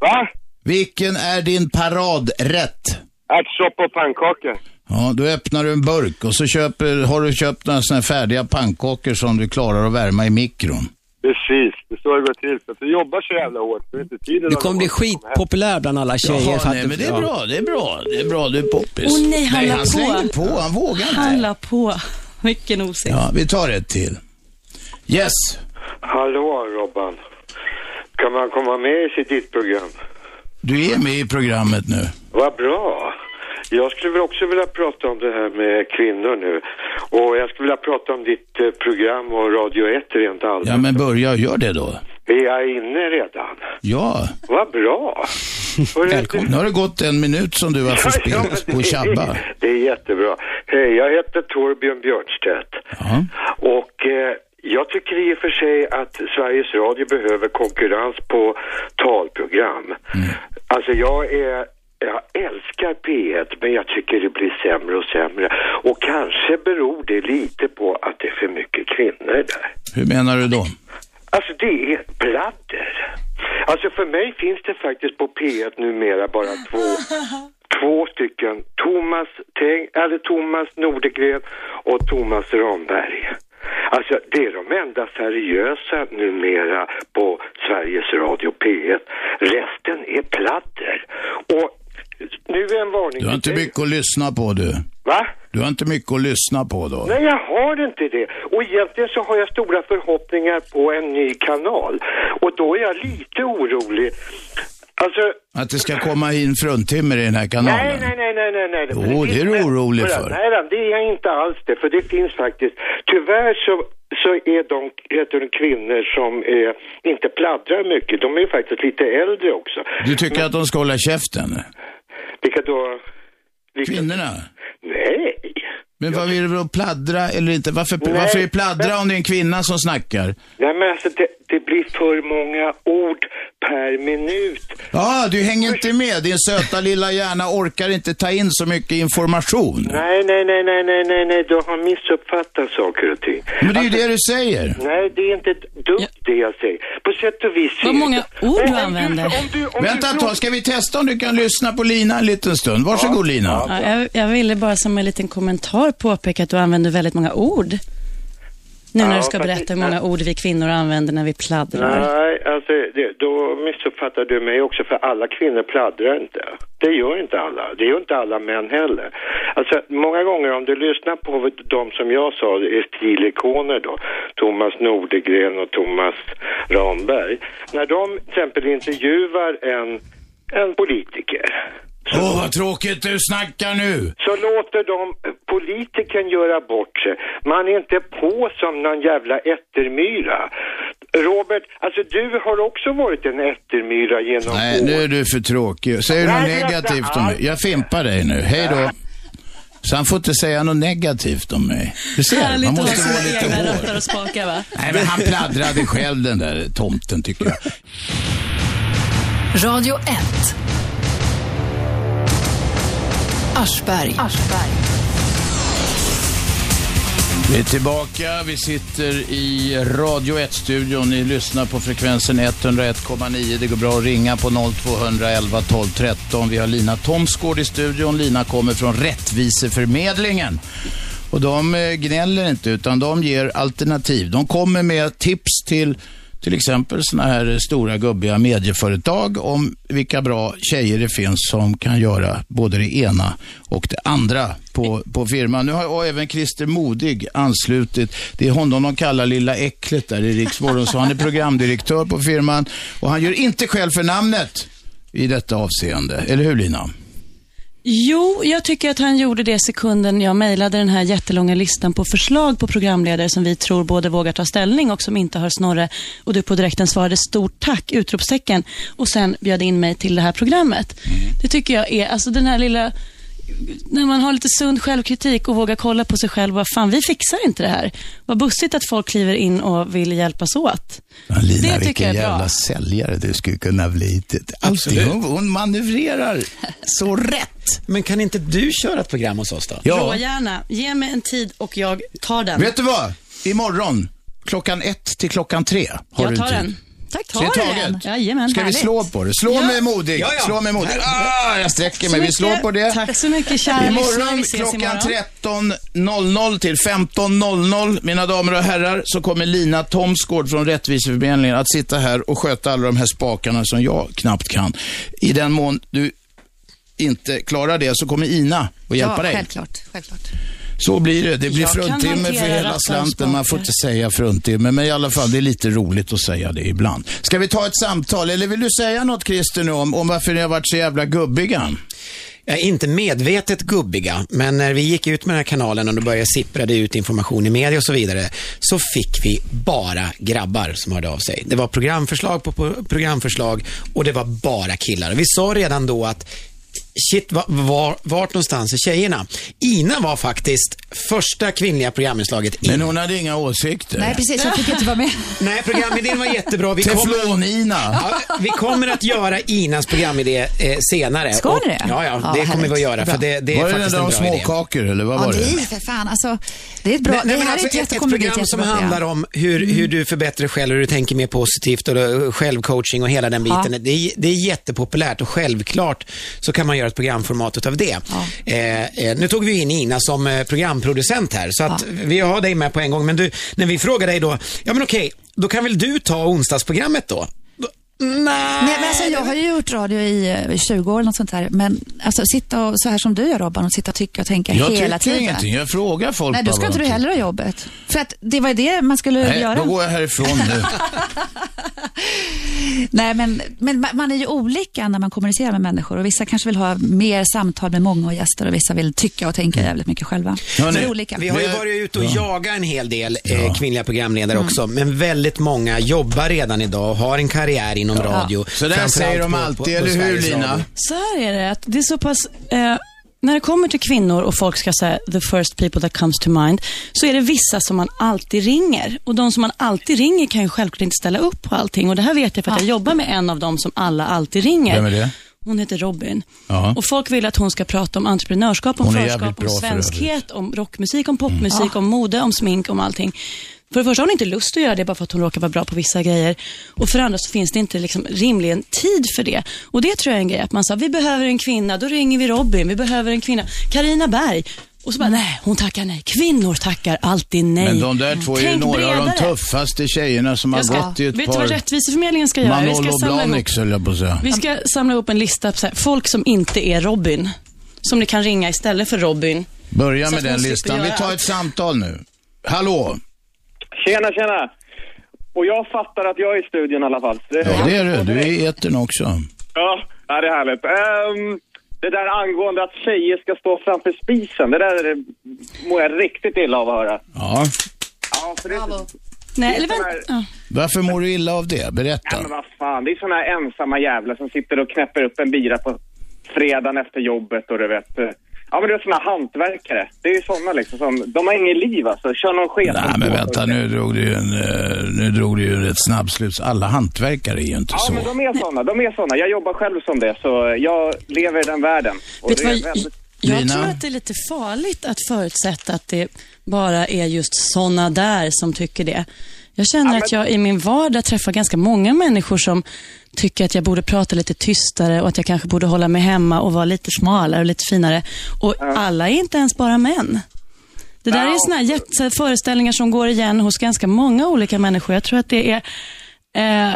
Va? Vilken är din paradrätt? Ärtsoppa och pannkakor. Ja, då öppnar du en burk och så köper, har du köpt några sådana här färdiga pannkakor som du klarar att värma i mikron. Precis, det är så det går till. För att du jobbar så jävla hårt, så inte tid Du kommer bli skitpopulär bland alla tjejer. Jaha, nej, men det är bra, det är bra, det är bra, du är poppis. Åh nej, han nej, han på. på, han vågar inte. Han la på. Vilken osäker. Ja, vi tar ett till. Yes. Hallå Robban. Kan man komma med i ditt program? Du är med i programmet nu. Vad bra. Jag skulle också vilja prata om det här med kvinnor nu. Och jag skulle vilja prata om ditt eh, program och Radio 1 rent allmänt. Ja, men börja och gör det då. Är jag inne redan? Ja. Vad bra. Välkommen. Nu har det gått en minut som du har men på tjabba. Det är jättebra. Hej, jag heter Torbjörn Björnstedt. Ja. Och eh, jag tycker i och för sig att Sveriges Radio behöver konkurrens på talprogram. Alltså jag är jag älskar P1 men jag tycker det blir sämre och sämre. Och kanske beror det lite på att det är för mycket kvinnor där. Hur menar du då? Alltså det är pladder. Alltså för mig finns det faktiskt på P1 numera bara två, två stycken. Thomas, Teng, eller Thomas Nordegren och Thomas Ramberg. Alltså det är de enda seriösa numera på Sveriges Radio P1. Resten är pladder. Och nu är en varning Du har inte mycket att lyssna på du. Va? Du har inte mycket att lyssna på då. Nej, jag har inte det. Och egentligen så har jag stora förhoppningar på en ny kanal. Och då är jag lite orolig. Alltså, Att det ska komma in fruntimmer i den här kanalen. nej, nej, nej, nej, nej, nej. Jo, Men det är du orolig för. Nej, det är jag inte alls det. För det finns faktiskt, tyvärr så, så är de, heter de kvinnor som är, inte pladdrar mycket. De är faktiskt lite äldre också. Du tycker att de ska hålla käften? Vilka då? Vilka? Kvinnorna? Nej. Men vad vill du pladdra eller inte? Varför, Nej, varför är pladdra men- om det är en kvinna som snackar? Nej, men alltså det, det blir för många ord per minut. Ja, du hänger inte med. Din söta lilla hjärna orkar inte ta in så mycket information. Nej, nej, nej, nej, nej, nej, nej, du har missuppfattat saker och ting. Men det är ju det du säger. Nej, det är inte ett dugg det jag säger. På sätt och vis... Vad många ord du om använder. om du, om Vänta ett tag, ska vi testa om du kan lyssna på Lina en liten stund? Varsågod Lina. Ja, jag, jag ville bara som en liten kommentar påpeka att du använder väldigt många ord. Nu när du ska berätta hur många ord vi kvinnor använder när vi pladdrar. Nej, alltså det, då missuppfattar du mig också för alla kvinnor pladdrar inte. Det gör inte alla. Det gör inte alla män heller. Alltså många gånger om du lyssnar på de som jag sa är stilikoner då, Thomas Nordegren och Thomas Ramberg. När de till exempel intervjuar en, en politiker Åh, vad tråkigt du snackar nu. så låter de politikern göra bort sig. Man är inte på som någon jävla ättermyra. Robert, alltså du har också varit en ättermyra genom Nej, år. nu är du för tråkig. Säger du något negativt om mig? Jag fimpar dig nu. Hej då. Så han får inte säga något negativt om mig. Du ser, man måste vara lite hård. och spakar va? Nej, men han pladdrade själv den där tomten tycker jag. Radio 1. Aschberg. Vi är tillbaka. Vi sitter i Radio 1-studion. Ni lyssnar på frekvensen 101,9. Det går bra att ringa på 0211 12 13. Vi har Lina Thomsgård i studion. Lina kommer från Rättviseförmedlingen. Och de eh, gnäller inte utan de ger alternativ. De kommer med tips till till exempel sådana här stora gubbiga medieföretag om vilka bra tjejer det finns som kan göra både det ena och det andra på, på firman. Nu har även Christer Modig anslutit. Det är honom de kallar Lilla Äcklet där i Riksmorgon, så han är programdirektör på firman och han gör inte själv för namnet i detta avseende. Eller hur Lina? Jo, jag tycker att han gjorde det sekunden jag mejlade den här jättelånga listan på förslag på programledare som vi tror både vågar ta ställning och som inte har Snorre. Och du på direkten svarade stort tack, utropstecken. Och sen bjöd in mig till det här programmet. Det tycker jag är, alltså den här lilla när man har lite sund självkritik och vågar kolla på sig själv. Vad fan, vi fixar inte det här. Vad bussigt att folk kliver in och vill hjälpas åt. Ja, Lina, Det tycker vilken jag är bra. jävla säljare du skulle kunna bli. Allting, hon, hon manövrerar så rätt. Men kan inte du köra ett program hos oss då? Ja, Rågärna, ge mig en tid och jag tar den. vet du vad? Imorgon, klockan ett till klockan tre har du jag en tar tid. den. Tack, Så det är taget. Jajamän, Ska vi härligt. slå på det? Slå Ja. mig modig. Ja, ja. Slå mig modig. Ah, jag sträcker mig. Vi slår på det. Tack så mycket, kära. Imorgon Vi klockan imorgon. 13.00 till 15.00, mina damer och herrar, så kommer Lina Thomsgård från Rättviseförmedlingen att sitta här och sköta alla de här spakarna som jag knappt kan. I den mån du inte klarar det så kommer Ina att hjälpa ja, dig. självklart. självklart. Så blir det. Det blir Jag fruntimmer för hela slanten. Man får inte säga fruntimmer, men i alla fall, det är lite roligt att säga det ibland. Ska vi ta ett samtal, eller vill du säga något Christer nu om, om varför ni har varit så jävla gubbiga? Jag är inte medvetet gubbiga, men när vi gick ut med den här kanalen och det började sippra det ut information i media och så vidare, så fick vi bara grabbar som hörde av sig. Det var programförslag på programförslag och det var bara killar. Vi sa redan då att Shit, var, var, vart någonstans är tjejerna? Ina var faktiskt första kvinnliga programinslaget in. Men hon hade inga åsikter. Nej, precis. Jag fick inte vara med. Nej, programidén var jättebra. Vi kommer, Teflon-Ina. ja, vi kommer att göra Inas programidé eh, senare. Ska Och- ni det? Ja, ja, Ja, det vad kommer vi att göra. För det, det är Var det den faktiskt där om småkakor, eller vad Ja, var det? nej, för fan. Alltså, det är ett bra... Nej, det men här alltså, är ett, ett, ett kommer program ett som handlar om hur, hur du förbättrar dig själv, hur du tänker mer positivt och eh, självcoaching och hela den biten. Ja. Det, är, det är jättepopulärt och självklart så kan man göra ett programformat utav det. Eh, eh, nu tog vi in Ina som eh, programproducent här, så att vi har dig med på en gång. Men du, när vi frågar dig då, ja men okej, då kan väl du ta onsdagsprogrammet då? Nej. Nej, men alltså, jag har ju gjort radio i eh, 20 år eller något sånt där. Men alltså, sitta och, så här som du gör Robban och sitta och tycka och tänka Jag hela tycker tiden. ingenting. Jag frågar folk Nej, då ska inte du heller ha jobbet. För att det var ju det man skulle tycker. Nej, göra. då går jag härifrån nu. Nej, men, men ma- man är ju olika när man kommunicerar med människor och vissa kanske vill ha mer samtal med många och gäster och vissa vill tycka och tänka jävligt mycket själva. Hörni, så det är olika. Vi har ju varit ute och ja. jagat en hel del eh, kvinnliga programledare Mm. också, men väldigt många jobbar redan idag och har en karriär inom radio. Så där säger de alltid, på- på eller hur Lina? Så här är det, att det är så pass... Eh, när det kommer till kvinnor och folk ska säga the first people that comes to mind, så är det vissa som man alltid ringer. Och de som man alltid ringer kan ju självklart inte ställa upp på allting. Och det här vet jag för att jag jobbar med en av dem som alla alltid ringer. Vem är det? Hon heter Robin. Ja. Och folk vill att hon ska prata om entreprenörskap, om förskap, om svenskhet, om rockmusik, om popmusik, om mode, om smink, om allting. För det första har hon inte lust att göra det bara för att hon råkar vara bra på vissa grejer. Och för det andra så finns det inte liksom rimligen tid för det. Och det tror jag är en grej, att man sa, vi behöver en kvinna, då ringer vi Robin, vi behöver en kvinna. Karina Berg. Och så bara, nej, hon tackar nej. Kvinnor tackar alltid nej. Men de där två är ju några av de bredare. tuffaste tjejerna som har Jag ska, gått i ett vet du vad par... Rättviseförmedlingen ska göra? Vi ska Manolo ihop Blahniks höll jag på att säga. vi ska samla upp en lista på så här, folk som inte är Robin. Som ni kan ringa istället för Robin. Börja med den listan. Vi tar allt. ett samtal nu. Hallå? Tjena, tjena. Och jag fattar att jag är i studion i alla fall. Det, Ja, det är du. Du är i etern också. Ja, ja, det är härligt. Ehm, det där angående att tjejer ska stå framför spisen, det där eh, mår jag riktigt illa av att höra. Ja. Ja, för det, Nej, eller vänta. Ja. Varför mår du illa av det? ja, Berätta. men vad fan, det är såna här ensamma jävlar som sitter och knäpper upp en bira på fredagen efter jobbet och du vet. Ja men det är såna hantverkare. Det är ju såna liksom som, de har ingen liv alltså. Kör någon sket. Nej, men vänta. Nu drog du ju en, eh, nu drog du ju en rätt snabb sluts. Alla hantverkare är ju inte Ja så. men de är såna, de är såna. Jag jobbar själv som det så jag lever i den världen. Och Vet det vad, är väldigt... jag Lina? tror att det är lite farligt att förutsätta att det bara är just såna där som tycker det. Jag känner Ja, men- att jag i min vardag träffar ganska många människor som tycker att jag borde prata lite tystare och att jag kanske borde hålla mig hemma och vara lite smalare och lite finare. Och alla är inte ens bara män. Det där är såna här föreställningar som går igen hos ganska många olika människor. Jag tror att det är Eh,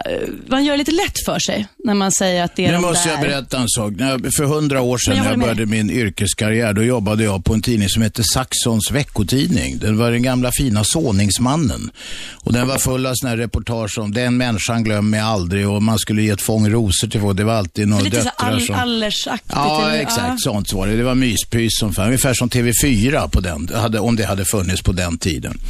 man gör det lite lätt för sig när man säger att det är Nu de måste där. jag berätta en sak. Jag, för hundra år sedan jag när jag med började min yrkeskarriär, då jobbade jag på en tidning som hette Saxons veckotidning. Den var den gamla fina såningsmannen. Och den var full av sådana här reportage om den människan glömmer jag aldrig och man skulle ge ett fång rosor till folk. Det var alltid några Lite så döttrar all, som... allersaktigt. Ja, eller- exakt. Sånt var det. Det var myspys som fan. Ungefär som TV4 på den, hade, om det hade funnits på den tiden.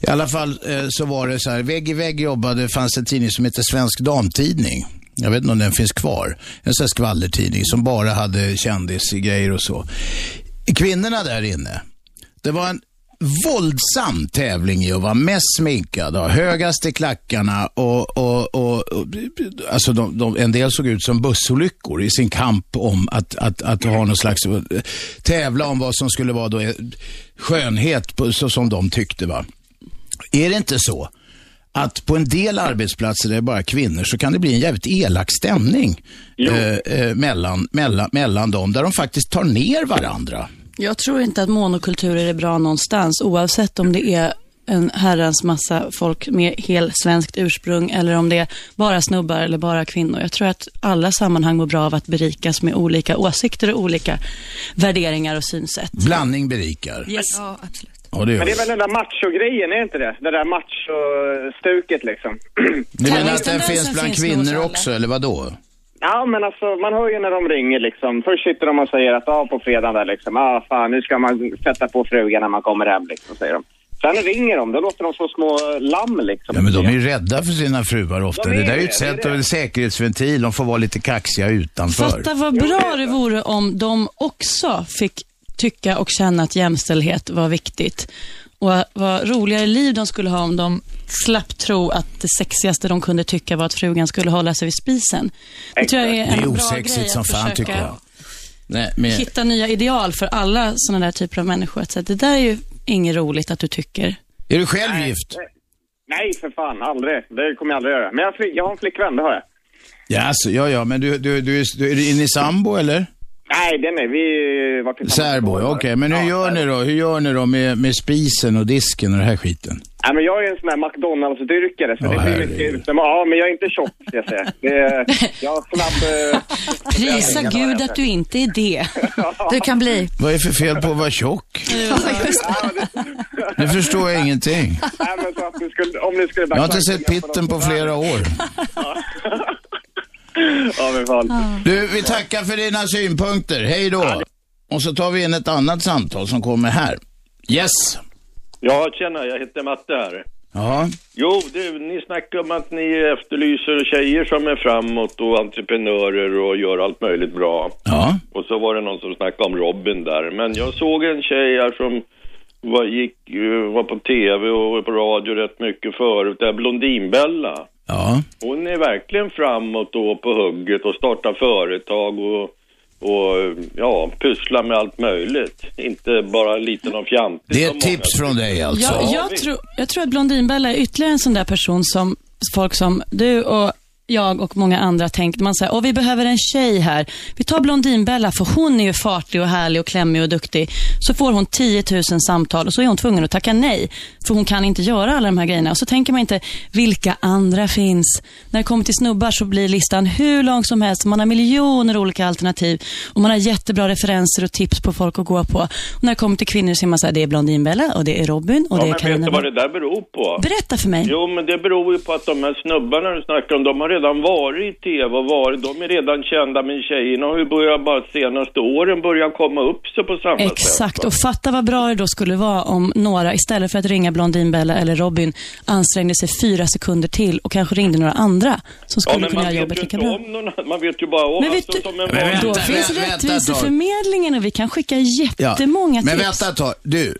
I alla fall eh, så var det så här, vägg i vägg jobbade, fanns en tidning som heter Svensk Damtidning. Jag vet inte om den finns kvar. En sån här skvallertidning som bara hade kändisgrejer och så. Kvinnorna där inne, det var en våldsam tävling i att vara mest sminkad, ha högast i klackarna och, och, och, och alltså de, de, en del såg ut som bussolyckor i sin kamp om att, att, att ha någon slags, tävla om vad som skulle vara då skönhet på, så som de tyckte. Va? Är det inte så att på en del arbetsplatser där det är bara kvinnor så kan det bli en jävligt elak stämning eh, eh, mellan, mellan, mellan dem, där de faktiskt tar ner varandra? Jag tror inte att monokulturer är bra någonstans, oavsett om det är en herrans massa folk med hel svenskt ursprung eller om det är bara snubbar eller bara kvinnor. Jag tror att alla sammanhang mår bra av att berikas med olika åsikter och olika värderingar och synsätt. Blandning berikar. Yes. Ja, absolut. Ja, det Men det är väl den där macho-grejen, är det inte det? Det där macho-stuket liksom. Du menar att den finns bland finns kvinnor också, eller vad då? Ja, men alltså man hör ju när de ringer liksom. Först sitter de och säger att ja, på fredagen där liksom, ja fan nu ska man sätta på frugan när man kommer hem liksom, säger de. Sen ringer de, då låter de som små lamm liksom. Ja, men de är ju rädda för sina fruar ofta. De är Det där är ju ett sätt det. en säkerhetsventil. De får vara lite kaxiga utanför. Fatta vad bra det vore om de också fick tycka och känna att jämställdhet var viktigt. Och vad roligare liv de skulle ha om de slapp tro att det sexigaste de kunde tycka var att frugan skulle hålla sig vid spisen. Det tror jag är Det en är bra osexigt grej som att fan, försöka tycker jag. Nej, men... hitta nya ideal för alla sådana där typer av människor. Så att det där är ju inget roligt att du tycker. Är du själv gift? Nej, för fan, aldrig. Det kommer jag aldrig göra. Men jag, jag har en flickvän, det har jag. Ja, alltså, ja, ja, men du, du, du, du är ni sambo eller? Nej, det är vi var tillsammans. Särbo, okej. Men hur gör ni då? Hur gör ni då med, med spisen och disken och det här skiten? Nej, men jag är en sån här McDonalds-dyrkare, så Ja, det blir mycket ute. Ja, men jag är inte tjock, ska jag säga. Det är, jag har snabb... eh, Prisa Gud att du inte är det. Du kan bli. Vad är det för fel på att vara tjock? Nu förstår jag ingenting. Nej, men så att ni skulle, om ni skulle Jag har inte sett pitten på flera år. Ja, men fan. Du, vi tackar för dina synpunkter. Hej då. Och så tar vi in ett annat samtal som kommer här. Yes. Ja, tjena, jag heter Matte här. Ja. Jo, du, ni snackar om att ni efterlyser tjejer som är framåt och entreprenörer och gör allt möjligt bra. Ja. Och så var det någon som snackade om Robin där. Men jag såg en tjej här som var, gick, eh, var på tv och på radio rätt mycket förut, där Blondinbella. Ja. Hon är verkligen framåt och på hugget och startar företag och, och ja, pysslar med allt möjligt. Inte bara liten och fjantig. Det är ett tips från dig alltså. Jag, jag, tror, jag tror att Blondinbella är ytterligare en sån där person som folk som du och jag och många andra tänkte, man säger, vi behöver en tjej här. Vi tar Blondinbella för hon är ju fartig och härlig och klämmig och duktig. Så får hon 10 000 samtal och så är hon tvungen att tacka nej. För hon kan inte göra alla de här grejerna. Och så tänker man inte, vilka andra finns? När det kommer till snubbar så blir listan hur lång som helst. Man har miljoner olika alternativ. Och man har jättebra referenser och tips på folk att gå på. Och när det kommer till kvinnor så är man så här, det är Blondinbella och det är Robin och Ja, det är men vet Carina du vad det där beror på? Berätta för mig. Jo, men det beror ju på att de här snubbarna du snackar om, de har redan varit i tv och varit, de är redan kända, men tjejerna har ju börjat bara senaste åren börjat komma upp sig på samma sätt. Exakt, och fatta vad bra det då skulle vara om några, istället för att ringa Blondinbella eller Robin, ansträngde sig fyra sekunder till och kanske ringde några andra som skulle Ja, men kunna göra jobbet lika bra. någon, man vet ju bara om Men vet alltså, du- som en Men vanlig- Då vänta, finns vänta, vänta. Rättviseförmedlingen och vi kan skicka Ja. jättemånga Men tips. vänta ett tag. Du,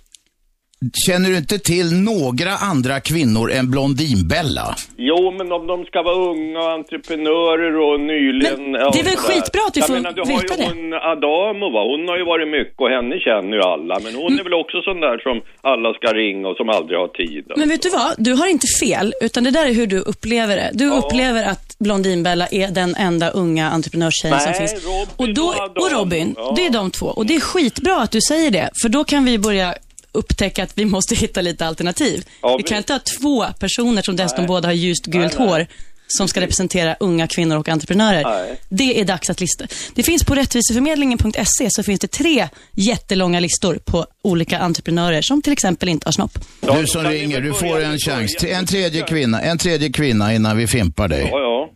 känner du inte till några andra kvinnor än Blondinbella? Jo, men om de ska vara unga och entreprenörer och nyligen... Men ja, det är väl skitbra att du Jag får menar, du har veta ju det. hon Adamo, va? Hon har ju varit mycket och henne känner ju alla. Men hon Mm. är väl också sån där som alla ska ringa och som aldrig har tid. Men vet du vad? Du har inte fel, utan det där är hur du upplever det. Du upplever att Blondinbella är den enda unga entreprenörstjejen som finns. Robin och, då, och och Robin, Ja. det är de två. Och det är skitbra att du säger det, för då kan vi börja upptäcka att vi måste hitta lite alternativ. Ja, vi kan inte ha två personer som dessutom båda har ljust gult hår som ska representera unga kvinnor och entreprenörer. Nej. Det är dags att lista. Det finns på rättviseförmedlingen.se så finns det tre jättelånga listor på olika entreprenörer som till exempel inte har snopp. Du som ringer, du får en chans. En tredje kvinna, en tredje kvinna innan vi fimpar dig. Ja, ja.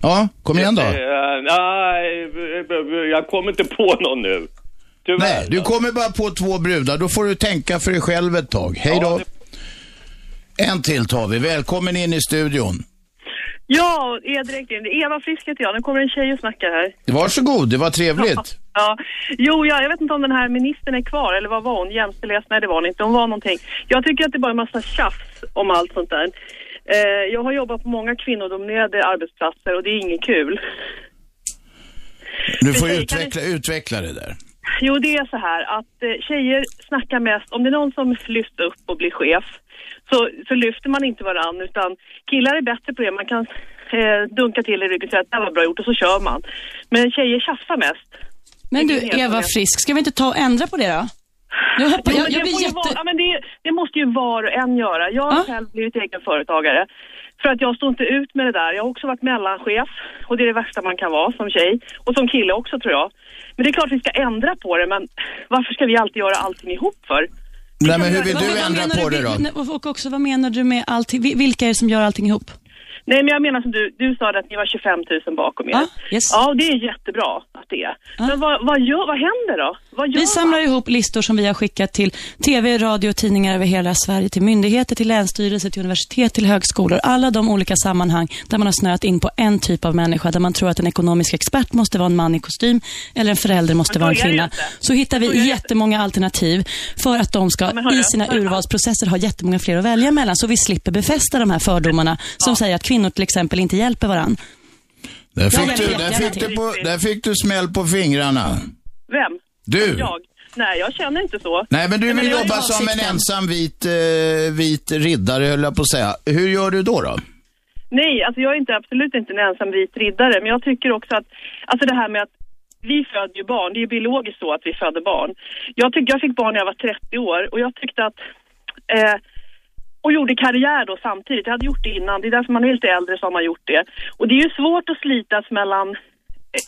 Ja, kom igen då. Eh, nej, jag kommer inte på någon nu. Tyvärr. Nej, du kommer bara på två brudar. Då får du tänka för dig själv ett tag. Hej då. En till tar vi. Välkommen in i studion. Ja, är direkt in. Eva Frisk heter jag. Nu kommer en tjej och snackar här. Varsågod, det var trevligt. Ja, jo, ja, jag vet inte om den här ministern är kvar eller vad var hon? Jämställdhet? Nej, det var hon inte. Hon var någonting. Jag tycker att det bara är en massa tjafs om allt sånt där. Eh, jag har jobbat på många kvinnodominerade arbetsplatser och det är inget kul. Du får Precis, utveckla, utveckla det där. Jo, det är så här att eh, tjejer snackar mest, om det är någon som lyfter upp och blir chef, så, så lyfter man inte varann utan killar är bättre på det. Man kan eh, dunka till i ryggen och säga att det var bra gjort och så kör man. Men tjejer tjafsar mest. Men du, Eva. Frisk, ska vi inte ta och ändra på det då? Jag, hoppas, Jo, jag, jag det, blir jätte... vara, ja, men det, det måste ju var och en göra. Jag har själv blivit egen företagare. För att jag står inte ut med det där. Jag har också varit mellanchef och det är det värsta man kan vara som tjej. Och som kille också tror jag. Men det är klart vi ska ändra på det men varför ska vi alltid göra allting ihop för? Nej, men hur vill du ändra på det då? Och också, vad menar du med allting? Vi- Vilka är det som gör allting ihop? Nej men jag menar som du, du sa att ni var 25 000 bakom er. Ja, yes. ja det är jättebra att det är. Men vad, vad, gör, vad händer då? Vi samlar ihop listor som vi har skickat till TV, radio och tidningar över hela Sverige, till myndigheter, till länsstyrelser, till universitet, till högskolor. Alla de olika sammanhang där man har snöat in på en typ av människa, där man tror att en ekonomisk expert måste vara en man i kostym eller en förälder måste Men vara en kvinna. Så hittar vi jättemånga alternativ för att de ska i sina urvalsprocesser ha jättemånga fler att välja mellan, så vi slipper befästa de här fördomarna som säger att kvinnor till exempel inte hjälper varann. Där fick, du, där, fick du på, där fick du smäll på fingrarna. Vem? Du. Jag? Nej, jag känner inte så. Nej, men du vill är jobba som en ensam vit, eh, vit riddare, höll jag på att säga. Hur gör du då? då? Nej, alltså jag är inte, absolut inte en ensam vit riddare, men jag tycker också att, alltså det här med att vi föder ju barn, det är ju biologiskt så att vi föder barn. Jag, tyck, jag fick barn när jag var 30 år och jag tyckte att, eh, och gjorde karriär då samtidigt, jag hade gjort det innan, det är därför man är lite äldre som har gjort det. Och det är ju svårt att slitas mellan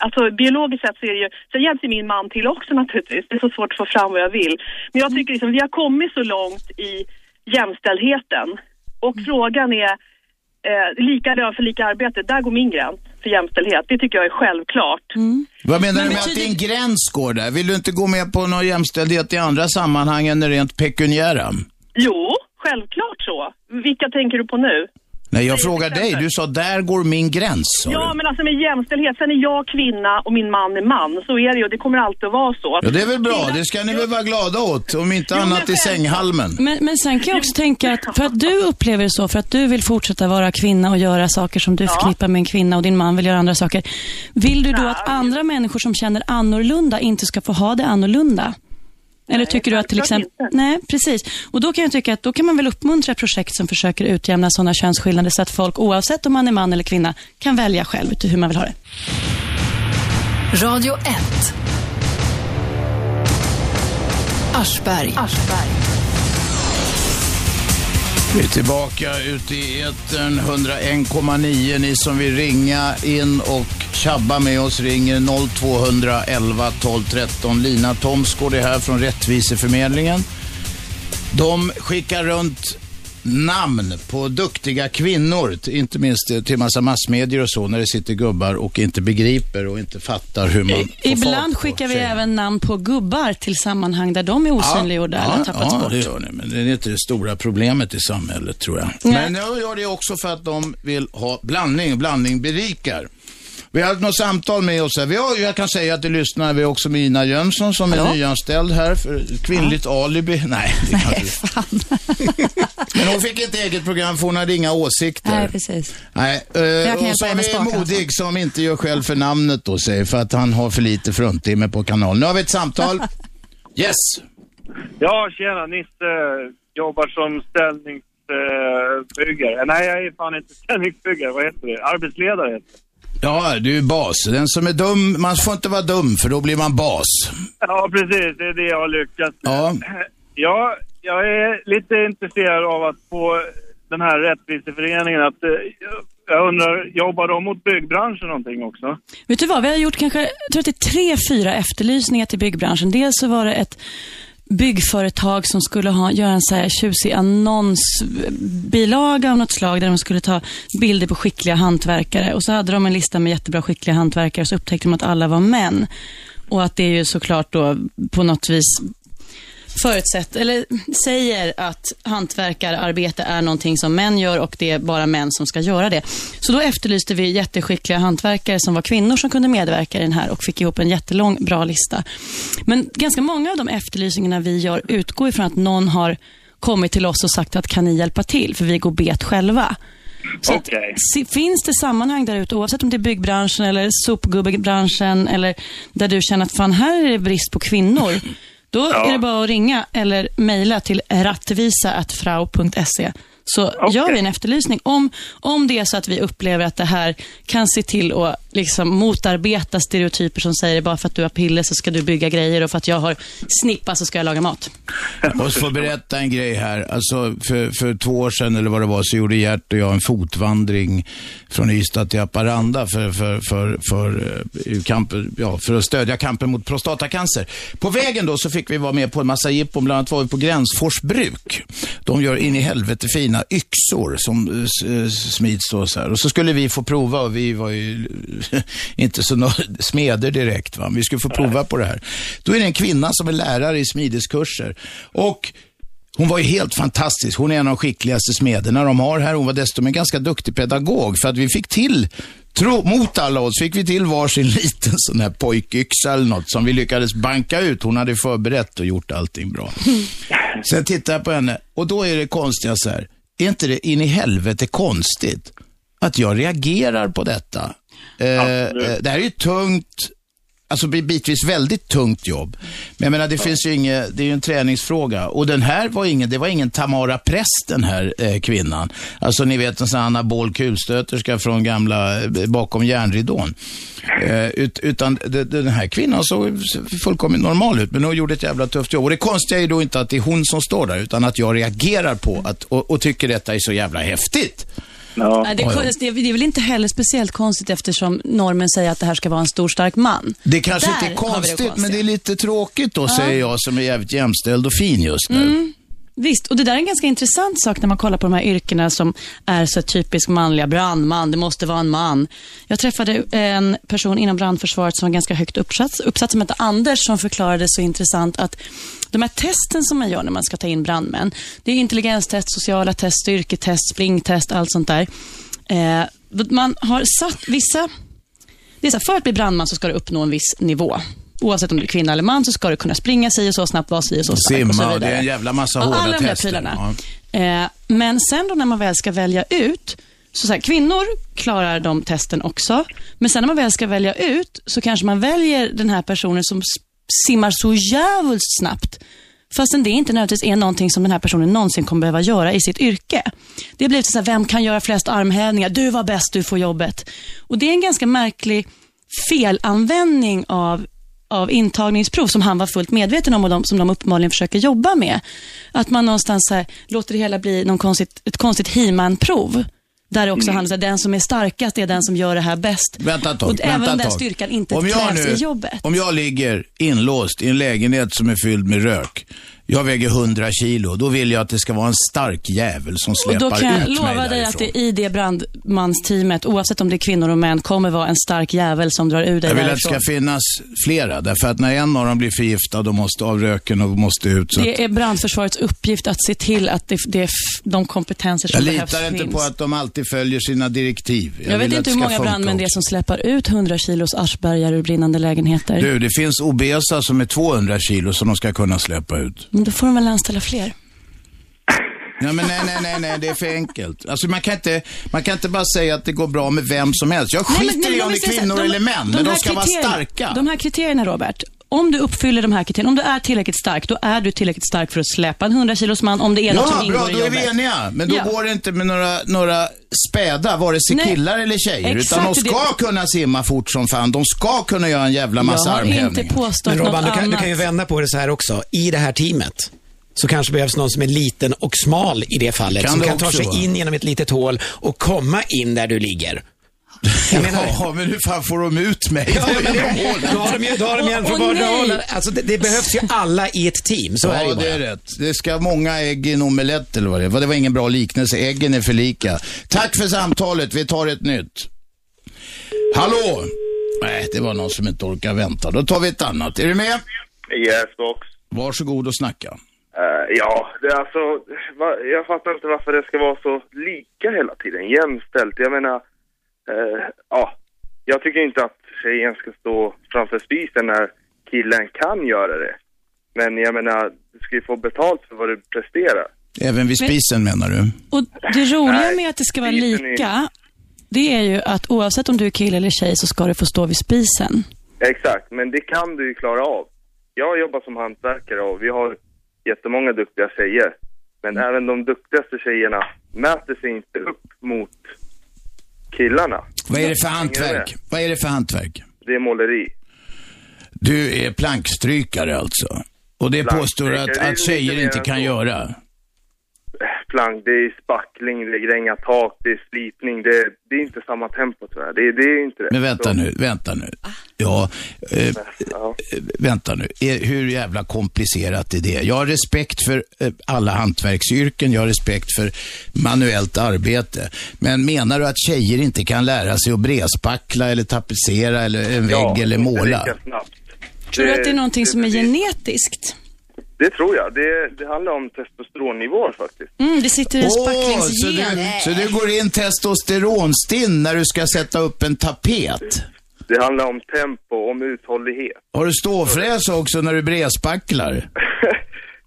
Alltså biologiskt sett så är det ju, sen hjälpte min man till också naturligtvis, det är så svårt att få fram vad jag vill. Men jag tycker liksom, vi har kommit så långt i jämställdheten. Och frågan är, eh, lika lön för lika arbete, där går min gräns för jämställdhet. Det tycker jag är självklart. Vad menar Men du med att din gräns går där? Vill du inte gå med på någon jämställdhet i andra sammanhang än rent pekuniära? Jo, självklart så. Vilka tänker du på nu? Nej, jag frågar dig. Du sa där går min gräns. Ja, du. men alltså med jämställdhet, sen är jag kvinna och min man är man. Så är det ju och det kommer alltid att vara så. Ja, det är väl bra. Det ska ni väl vara glada åt. Om inte annat i sänghalmen. Men, men sen kan jag också tänka att för att du upplever det så, för att du vill fortsätta vara kvinna och göra saker som du förknippar med en kvinna och din man vill göra andra saker. Vill du då att andra människor som känner annorlunda inte ska få ha det annorlunda? Eller tycker du att till exempel... Nej, precis. Och då kan jag tycka att då kan man väl uppmuntra projekt som försöker utjämna sådana könsskillnader så att folk, oavsett om man är man eller kvinna, kan välja själv hur man vill ha det. Radio 1. Aschberg. Vi är tillbaka ute i etern 101,9. Ni som vill ringa in och tjabba med oss ringer 0211 12 13. Lina Thomsgård är här från Rättviseförmedlingen. De skickar runt namn på duktiga kvinnor, inte minst eh, till massa massmedier och så, när det sitter gubbar och inte begriper och inte fattar hur man får Ibland skickar vi även namn på gubbar till sammanhang där de är osynliggjorda eller har tappats ja, bort. det gör ni. Men det är inte det stora problemet i samhället, tror jag. Nej. Men jag gör det också för att de vill ha blandning. Blandning berikar. Vi har haft något samtal med oss här. Vi har, jag kan säga att det lyssnar vi också med Ina Jönsson som är nyanställd här för kvinnligt alibi. Nej, det kan Nej, Men hon fick ett eget program för hon hade inga åsikter. Nej, precis. Nej, kan eh, hjälpa och så har henne vi spaka Modig som inte gör själv för namnet då, säger för att han har för lite fruntimmer på kanalen. Nu har vi ett samtal. Yes. Ja, tjena. Nisse jobbar som ställningsbyggare. Nej, jag är fan inte ställningsbyggare. Vad heter det? Arbetsledare heter det. Ja, du är bas. Den som är dum, man får inte vara dum för då blir man bas. Ja, precis. Det är det jag har lyckats med. Ja. Ja, jag är lite intresserad av att få den här rättviseföreningen att... eh, Jag undrar, jobbar de mot byggbranschen någonting också? Vet du vad, vi har gjort kanske, jag tror att det är tre, fyra efterlysningar till byggbranschen. Dels så var det ett byggföretag som skulle ha, göra en så här tjusig annonsbilaga av något slag där de skulle ta bilder på skickliga hantverkare. Och så hade de en lista med jättebra skickliga hantverkare och så upptäckte de att alla var män. Och att det är ju såklart då på något vis förutsätt, eller säger att hantverkararbete är någonting som män gör och det är bara män som ska göra det. Så då efterlyste vi jätteskickliga hantverkare som var kvinnor som kunde medverka i den här och fick ihop en jättelång, bra lista. Men ganska många av de efterlysningarna vi gör utgår ifrån att någon har kommit till oss och sagt att kan ni hjälpa till, för vi går bet själva. Så att, se- finns det sammanhang där ute, oavsett om det är byggbranschen eller sopgubbebranschen eller där du känner att fan här är det brist på kvinnor, då är det bara att ringa eller mejla till rattvisa.frau.se så gör vi en efterlysning. Om, om det är så att vi upplever att det här kan se till att liksom motarbeta stereotyper som säger bara för att du har piller så ska du bygga grejer och för att jag har snippa så ska jag laga mat. Jag måste få berätta en grej här. Alltså, för, för två år sedan eller vad det var så gjorde Gert och jag en fotvandring från Ystad till Haparanda för, för, för, för, eh, kamp, ja, för att stödja kampen mot prostatacancer. På vägen då så fick vi vara med på en massa jippon. Bland annat var vi på Gränsfors bruk. De gör in i helvete fina yxor som eh, eh, smids då så här. Och så skulle vi få prova och vi var ju inte så smeder direkt. Va? Vi skulle få prova på det här. Då är det en kvinna som är lärare i smideskurser. Och hon var ju helt fantastisk. Hon är en av de skickligaste smederna de har här. Hon var dessutom en ganska duktig pedagog för att vi fick till Tro, mot alla odds fick vi till varsin liten sån här pojkyxa eller något som vi lyckades banka ut. Hon hade förberett och gjort allting bra. Sen tittar jag på henne och då är det konstiga så här. Är inte det in i helvete konstigt att jag reagerar på detta? Eh, eh, det här är ju tungt, alltså bit- bitvis väldigt tungt jobb. Men jag menar, det finns ju inget, det är ju en träningsfråga. Och den här var ingen, det var ingen Tamara Prest den här eh, kvinnan. Alltså ni vet en sån här anabol kulstöterska från gamla, eh, bakom järnridån. Eh, ut, utan det, den här kvinnan såg fullkomligt normal ut, men hon gjorde ett jävla tufft jobb. Och det konstiga är ju då inte att det är hon som står där, utan att jag reagerar på att, och, och tycker detta är så jävla häftigt. Nej, det, det, är, det är väl inte heller speciellt konstigt eftersom normen säger att det här ska vara en stor stark man. Det kanske Där inte är vi det konstigt, men det är lite tråkigt då, Ja. säger jag som är jävligt jämställd och fin just nu. Mm. Visst, och det där är en ganska intressant sak när man kollar på de här yrkena som är så typiskt manliga. Brandman, det måste vara en man. Jag träffade en person inom brandförsvaret som var ganska högt uppsatt, uppsatt som hette Anders, som förklarade så intressant att de här testen som man gör när man ska ta in brandmän, det är intelligenstest, sociala test, styrketest, springtest, allt sånt där. Eh, man har satt vissa det är så här, för att bli brandman så ska du uppnå en viss nivå. Oavsett om du är kvinna eller man så ska du kunna springa si och så snabbt, vara si och så stark och så Simma och vidare. det är en jävla massa Ja, hårda alla de där tester. prylarna. Ja. Eh, men sen då när man väl ska välja ut, så, så här, kvinnor klarar de testen också, men sen när man väl ska välja ut så kanske man väljer den här personen som simmar så jävligt snabbt. Fastän det inte nödvändigtvis är någonting som den här personen någonsin kommer behöva göra i sitt yrke. Det har blivit så här, vem kan göra flest armhävningar? Du var bäst, du får jobbet. Och det är en ganska märklig felanvändning av av intagningsprov som han var fullt medveten om och de, som de uppenbarligen försöker jobba med. Att man någonstans här, låter det hela bli någon konstigt, ett konstigt He-Man-prov. Där det också Mm. handlar om att den som är starkast är den som gör det här bäst. Vänta ett tag. och även vänta om ett den styrkan inte Om jag krävs nu- i jobbet. Om jag ligger inlåst i en lägenhet som är fylld med rök. Jag väger 100 kilo. Då vill jag att det ska vara en stark jävel som släpar då kan jag ut mig lova dig därifrån. att det i det brandmansteamet, oavsett om det är kvinnor och män, kommer vara en stark jävel som drar ur dig Jag vill att det därifrån. ska finnas flera, därför att när en av dem blir förgiftad och måste av röken och måste ut. Så att Det är brandförsvarets uppgift att se till att det, det är de kompetenser som jag behövs litar inte finns. på att de alltid följer sina direktiv. Jag, vet vill att inte hur många brandmän det är som släpper ut 100 kilos aschbergare ur brinnande lägenheter. Du, det finns obesa som är 200 kilo som de ska kunna släppa ut. Men då får de väl anställa fler. Nej, men nej, nej, nej, nej, det är för enkelt. Alltså man kan inte, man kan inte bara säga att det går bra med vem som helst. Jag Nej, skiter men- nej, i men om det är kvinnor de- eller män, men de de här ska vara starka. De här kriterierna, Robert. Om du uppfyller de här kriterierna, om du är tillräckligt stark, då är du tillräckligt stark för att släpa en 100 kilos man om det är något som Ja, ingår bra, i då är jobbet. vi eniga. Men då Ja. går det inte med några, några späda, vare sig Nej, killar eller tjejer. exakt, utan de ska det- kunna simma fort som fan. De ska kunna göra en jävla massa Jag har inte armhävningar. påstått Men Robban, något du kan, du annat. kan ju vända på det så här också. I det här teamet så kanske behövs någon som är liten och smal i det fallet. Kan som kan ta sig vara. in genom ett litet hål och komma in där du ligger. Ja, men hur fan får de ut mig? Ja, men det, då har de ju, då har de ju en från vardera hållet. Alltså det, det behövs ju alla i ett team. Så är det ja, ju bara. det är rätt. Det ska många ägg i en omelett eller vad det är. Det var ingen bra liknelse. Äggen är för lika. Tack för samtalet. Vi tar ett nytt. Hallå? Nej, det var någon som inte orkar vänta. Då tar vi ett annat. Är du med? Yes, box. Varsågod och snacka. Eh, ja, det är alltså, va, jag fattar inte varför det ska vara så lika hela tiden, jämställt. Jag menar, eh, ja, jag tycker inte att tjejen ska stå framför spisen när killen kan göra det. Men jag menar, du ska ju få betalt för vad du presterar. Även vid Men- spisen menar du? Och det roliga Nej, med att det ska vara spisen är- lika, det är ju att oavsett om du är kille eller tjej så ska du få stå vid spisen. Exakt, men det kan du ju klara av. Jag jobbar som hantverkare och vi har jättemånga duktiga tjejer. Men även de duktigaste tjejerna mäter sig inte upp mot killarna. Vad är det för hantverk? Vad är det för hantverk? Det är måleri. Du är plankstrykare alltså? Och det påstår att, att tjejer inte kan göra? Plank, det är spackling, det är gränga tak, det är slipning. Det, det är inte samma tempo tyvärr. Det, det är inte det. Men vänta Så- nu, vänta nu. Ja, eh, Ja. eh, vänta nu. Är, hur jävla komplicerat är det? Jag har respekt för eh, alla hantverksyrken, jag har respekt för manuellt arbete. Men menar du att tjejer inte kan lära sig att brespackla eller tapetsera eller en vägg Ja, eller måla? Tror du att det är någonting som är genetiskt? Det tror jag. Det, det handlar om testosteronnivåer faktiskt. Mm, det sitter en Åh, så, spacklingsgen. du, så du går in testosteronstinn när du ska sätta upp en tapet? Det handlar om tempo, om uthållighet. Har du ståfräs också när du brespacklar?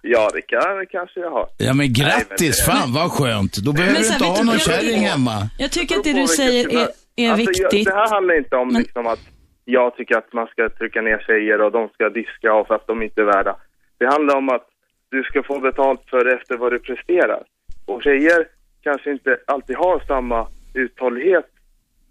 Ja, det, kan, kanske jag har. Ja men grattis, men det- fan vad skönt. Då behöver Men du så inte ha någon jag- kärring hemma. Jag tycker att Det du säger är, är Alltså, jag, viktigt. det här handlar inte om liksom att jag tycker att man ska trycka ner tjejer och de ska diska av för att de inte är värda. Det handlar om att du ska få betalt för efter vad du presterar. Och tjejer kanske inte alltid har samma uthållighet.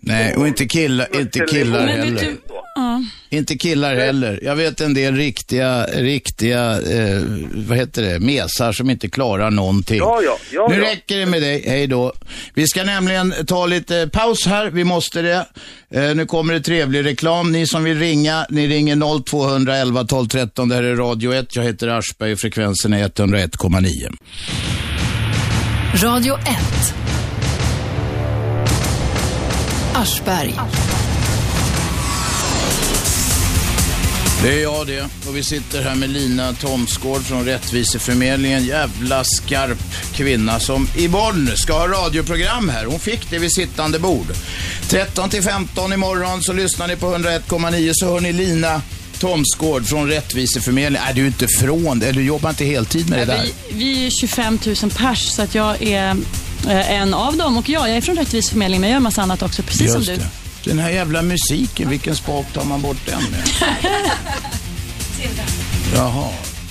Nej, och inte killar, inte killar heller. du, ja. Inte killar heller. Jag vet en del riktiga, riktiga, eh, vad heter det, mesar som inte klarar någonting. Ja, ja, ja, nu ja. räcker det med dig, hej då. Vi ska nämligen ta lite paus här, vi måste det. Eh, nu kommer det trevlig reklam. Ni som vill ringa, ni ringer 0211 12 13. Det här är Radio 1. Jag heter Aschberg och frekvensen är 101,9. Radio 1. Aschberg. Det är jag det. Och vi sitter här med Lina Thomsgård från Rättviseförmedlingen. Jävla skarp kvinna som i Bonn ska ha radioprogram här. Hon fick det vid sittande bord. 13 till 15 imorgon så lyssnar ni på 101,9 så hör ni Lina Thomsgård från Rättviseförmedlingen. Är du inte från det? Du jobbar inte heltid med det där? Vi, vi är 25 000 pers, så att jag är en av dem. Och ja, jag är från Rättviseförmedlingen, men jag gör en massa annat också, precis som Just du. det. Den här jävla musiken, vilken spak tar man bort den med? Jaha,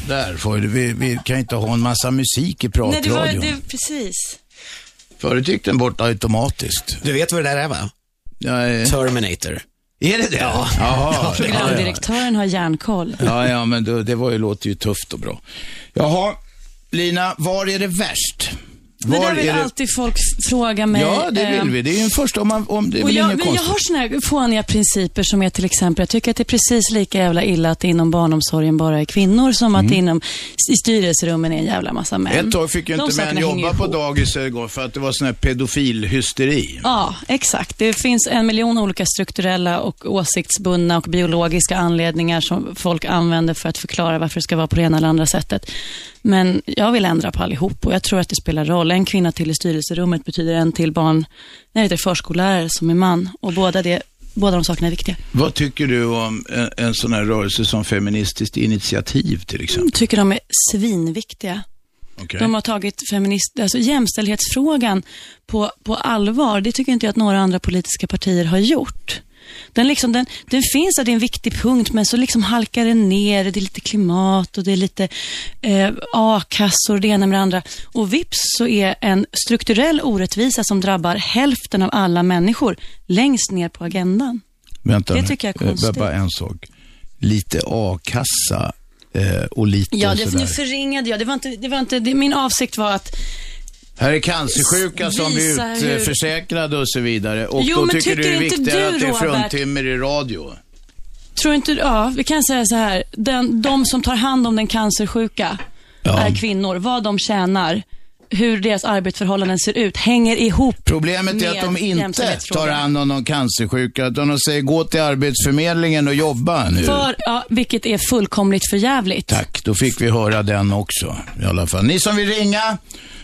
där får du. Vi, vi kan inte ha en massa musik i Nej, det var pratradion. det, precis. Förut gick den bort automatiskt. Du vet vad det där är va? Ja, eh, Terminator. är det det? Ja. Jaha. Ja, ja. Programdirektören har järnkoll. ja, ja, men då, det var ju, låter ju tufft och bra. Jaha, Lina, var är det värst? Det Var där vill det... alltid folk fråga mig. Ja, det vill eh, vi. Det är ju en första om, man, om det är Och jag, jag har såna här fåniga principer som är till exempel, jag tycker att det är precis lika jävla illa att det inom barnomsorgen bara är kvinnor som att det inom, i styrelserummen är en jävla massa män. Mm. Ett tag fick ju inte män jobba på dagis igår för att det var sån här pedofilhysteri. Ja, exakt. Det finns en miljon olika strukturella och åsiktsbundna och biologiska anledningar som folk använder för att förklara varför det ska vara på det ena eller andra sättet. Men jag vill ändra på allihop och jag tror att det spelar roll. En kvinna till i styrelserummet betyder en till barn, nej, det är förskollärare som är man och båda, det, båda de sakerna är viktiga. Vad tycker du om en, en sån här rörelse som Feministiskt initiativ till exempel? Jag tycker de är svinviktiga. Okej. De har tagit feminist, alltså jämställdhetsfrågan på, på allvar. Det tycker inte jag att några andra politiska partier har gjort. Den, liksom, den, den finns där, det är en viktig punkt, men så liksom halkar den ner. Det är lite klimat och det är lite eh, a-kassor, det ena med det andra. Och vips så är en strukturell orättvisa som drabbar hälften av alla människor längst ner på agendan. Vänta Det tycker jag är Eh, konstigt. Bara en sak. Lite a-kassa eh, och lite Ja, det, nu förringade jag. Det var inte, det var inte, det, min avsikt var att Här är cancersjuka som blir utförsäkrade och så vidare. Och Jo, då men tycker du det tycker är inte viktigare du, att det är fruntimmer i radio. Tror inte, ja, vi kan säga så här. Den, de som tar hand om den cancersjuka Ja. är kvinnor. Vad de tjänar hur deras arbetsförhållanden ser ut hänger ihop Problemet är att de inte tar hand om de cancersjuka, utan de säger gå till Arbetsförmedlingen och jobba nu. För, ja, vilket är fullkomligt förjävligt. Tack, då fick vi höra den också i alla fall. Ni som vill ringa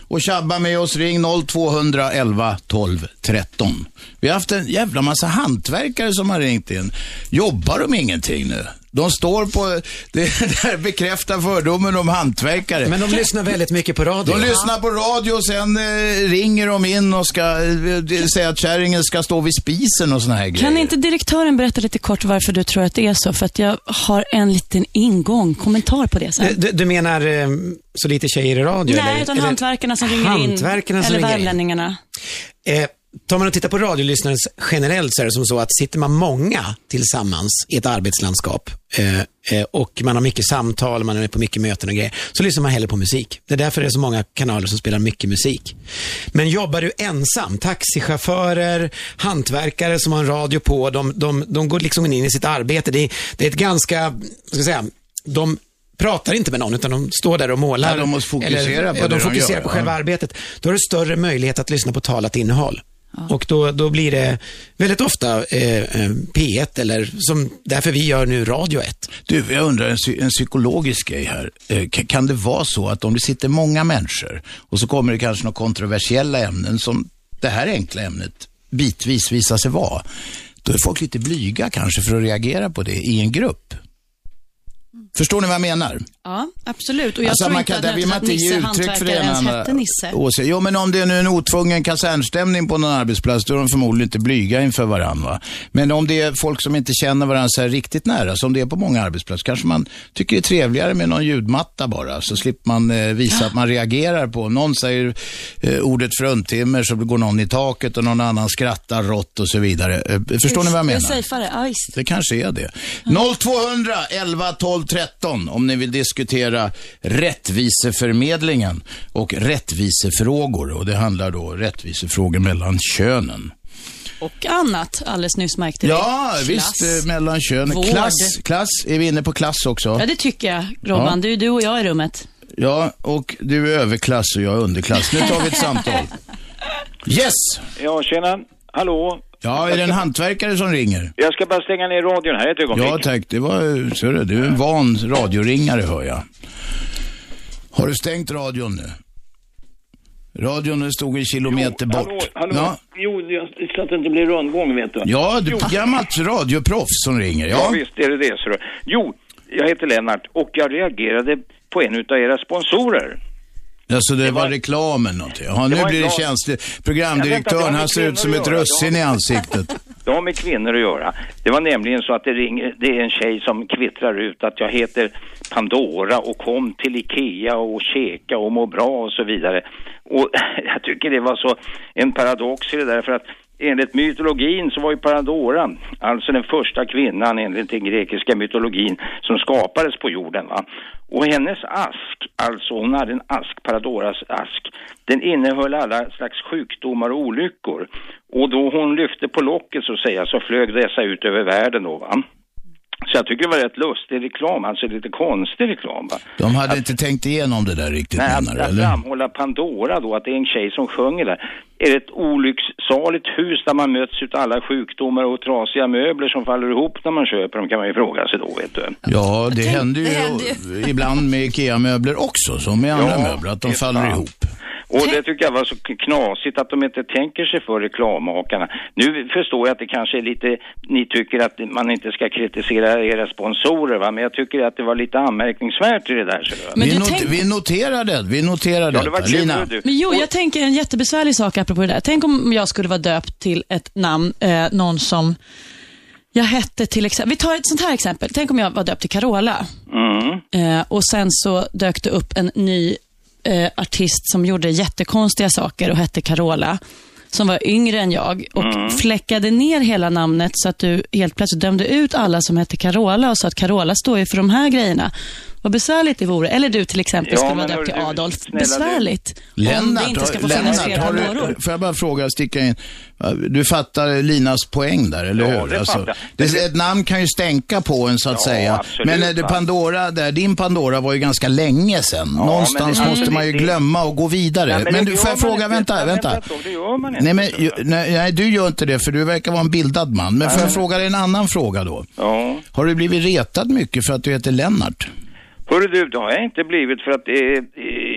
och tjabba med oss, ring 0211 12 13. Vi har haft en jävla massa hantverkare som har ringt in. Jobbar de ingenting nu? De står på, det där bekräftar fördomen om hantverkare. Men de lyssnar väldigt mycket på radio. De lyssnar på radio och sen eh, ringer de in och ska eh, säga att kärringen ska stå vid spisen och såna här grejer. Kan inte direktören berätta lite kort varför du tror att det är så? För att jag har en liten ingång, kommentar på det sen. Du, du, du menar eh, så lite tjejer i radio? Nej, eller? utan eller? hantverkarna som ringer Hantverkarna in. som eller ringer in. Tar man och tittar på radiolyssnare generellt så är det som så att sitter man många tillsammans i ett arbetslandskap eh, eh, och man har mycket samtal, man är på mycket möten och grejer, så lyssnar man hellre på musik. Det är därför det är så många kanaler som spelar mycket musik. Men jobbar du ensam, taxichaufförer, hantverkare som har en radio på, de, de, de går liksom in i sitt arbete. Det är, det är ett ganska, ska jag säga, de pratar inte med någon, utan de står där och målar. Ja, de måste fokusera på ja, de de fokuserar gör, på ja. själva arbetet. Då har du större möjlighet att lyssna på talat innehåll. Och då, då blir det väldigt ofta eh, eh, P1 eller som därför vi gör nu Radio 1. Du, jag undrar en, psy- en psykologisk grej här. Eh, ka- Kan det vara så att om det sitter många människor och så kommer det kanske några kontroversiella ämnen som det här enkla ämnet bitvis visar sig vara, då är folk lite blyga kanske för att reagera på det i en grupp. Förstår ni vad jag menar? Ja, absolut. Och jag Alltså, tror man inte kan, att, vill man inte ge uttryck för det ens hette Nisse. Jo, men om det är nu en otvungen kasernstämning på någon arbetsplats, då är de förmodligen inte blyga inför varandra. Men om det är folk som inte känner varandra så här riktigt nära, som det är på många arbetsplatser, kanske man tycker det är trevligare med någon ljudmatta bara, så slipper man eh, visa att man reagerar på. Om någon säger eh, ordet fruntimmer så går någon i taket och någon annan skrattar rått och så vidare. Eh, förstår ni vad jag Det är menar? safeare, ja visst. Det kanske är det. 0200 11 12 13 om ni vill diskutera rättviseförmedlingen och rättvisefrågor. Och det handlar då rättvisefrågor mellan könen. Och annat, alldeles nyss märkte vi. Ja, Klass. visst, eh, mellan könen. Klass, klass, är vi inne på klass också? Ja, det tycker jag, Robban. Ja. Du, du och jag i rummet. Ja, och du är överklass och jag är underklass. Nu tar vi ett samtal. Yes! Ja, tjena. Hallå? Ja, är det en hantverkare som ringer? Jag ska bara stänga ner radion här ett ögonblick. Ja tack, det var, är det, du är en van radioringare hör jag. Har du stängt radion nu? Radion stod en kilometer bort. Hallå, hallå. Ja, Jo, jag- så att det inte blir rundgång, vet du. ja du Jo. är gammalt radioproffs som ringer. Ja. Ja. visst är det det. Så. Jo, jag heter Lennart och jag reagerade på en av era sponsorer. Alltså det, var, reklamen någonting. Ja, nu Det var blir det känsligt. Det Programdirektören, han ser ut som ett russin i ansiktet. Det har med kvinnor att göra. Det var nämligen så att det, ringer, det är en tjej som kvittrar ut att jag heter Pandora och kom till Ikea och käka och må bra och så vidare. Och jag tycker det var så en paradox i det där för att enligt mytologin så var ju Pandora alltså den första kvinnan enligt den grekiska mytologin som skapades på jorden va. Och hennes ask, alltså hon hade en ask, Paradoras ask, den innehöll alla slags sjukdomar och olyckor. Och då hon lyfte på locket så att säga så flög dessa ut över världen då va. Så jag tycker det var rätt lustig reklam, alltså lite konstig reklam va. De hade inte tänkt igenom det där riktigt Nej, menar att, du, att eller? framhålla Pandora då, att det är en tjej som sjunger där. Är det ett olycksaligt hus där man möts utav alla sjukdomar och trasiga möbler som faller ihop när man köper dem kan man ju fråga sig då, vet du. Ja, det händer ju, det händer ibland med IKEA-möbler också, som med andra Ja, möbler, att de faller sant. ihop. Och det tycker jag var så knasigt att de inte tänker sig för reklammakarna. Nu förstår jag att det kanske är lite, ni tycker att man inte ska kritisera era sponsorer va, men jag tycker att det var lite anmärkningsvärt i det där. Så det- Vi, not, vi noterar det, vi noterar Ja, det var kul, Lina? du. Men jo, jag tänker en jättebesvärlig sak apropå det där. Tänk om jag skulle vara döpt till ett namn, eh, någon som jag hette till exempel, vi tar ett sånt här exempel. Tänk om jag var döpt till Carola Mm. eh, och sen så dök det upp en ny eh, artist som gjorde jättekonstiga saker och hette Carola som var yngre än jag och Mm. fläckade ner hela namnet så att du helt plötsligt dömde ut alla som hette Carola och sa att Carola står ju för de här grejerna. Vad besvärligt det vore. Eller du till exempel Ja, skulle vara döpt till Adolf. snälla besvärligt. om det Lennart, inte ska få har- finnas fler Lennart har du, får jag bara fråga, sticka in. Du fattar Linas poäng där, eller Ja, hur? det fattar jag. det, ett namn kan ju stänka på en så att Ja, säga. absolut, men är det va. Pandora, där, din Pandora var ju ganska länge sedan. Någonstans men det- måste man ju det- glömma och gå vidare. Ja, men men det du, får jag fråga, inte. vänta, Ja, vänta. vänta, det gör man inte. Nej, men, ju- nej, nej, du gör inte det för du verkar vara en bildad man. Men får jag fråga dig en annan fråga då? Ja. Har du blivit retad mycket för att du heter Lennart? Hörru du, det har jag inte blivit för att det är,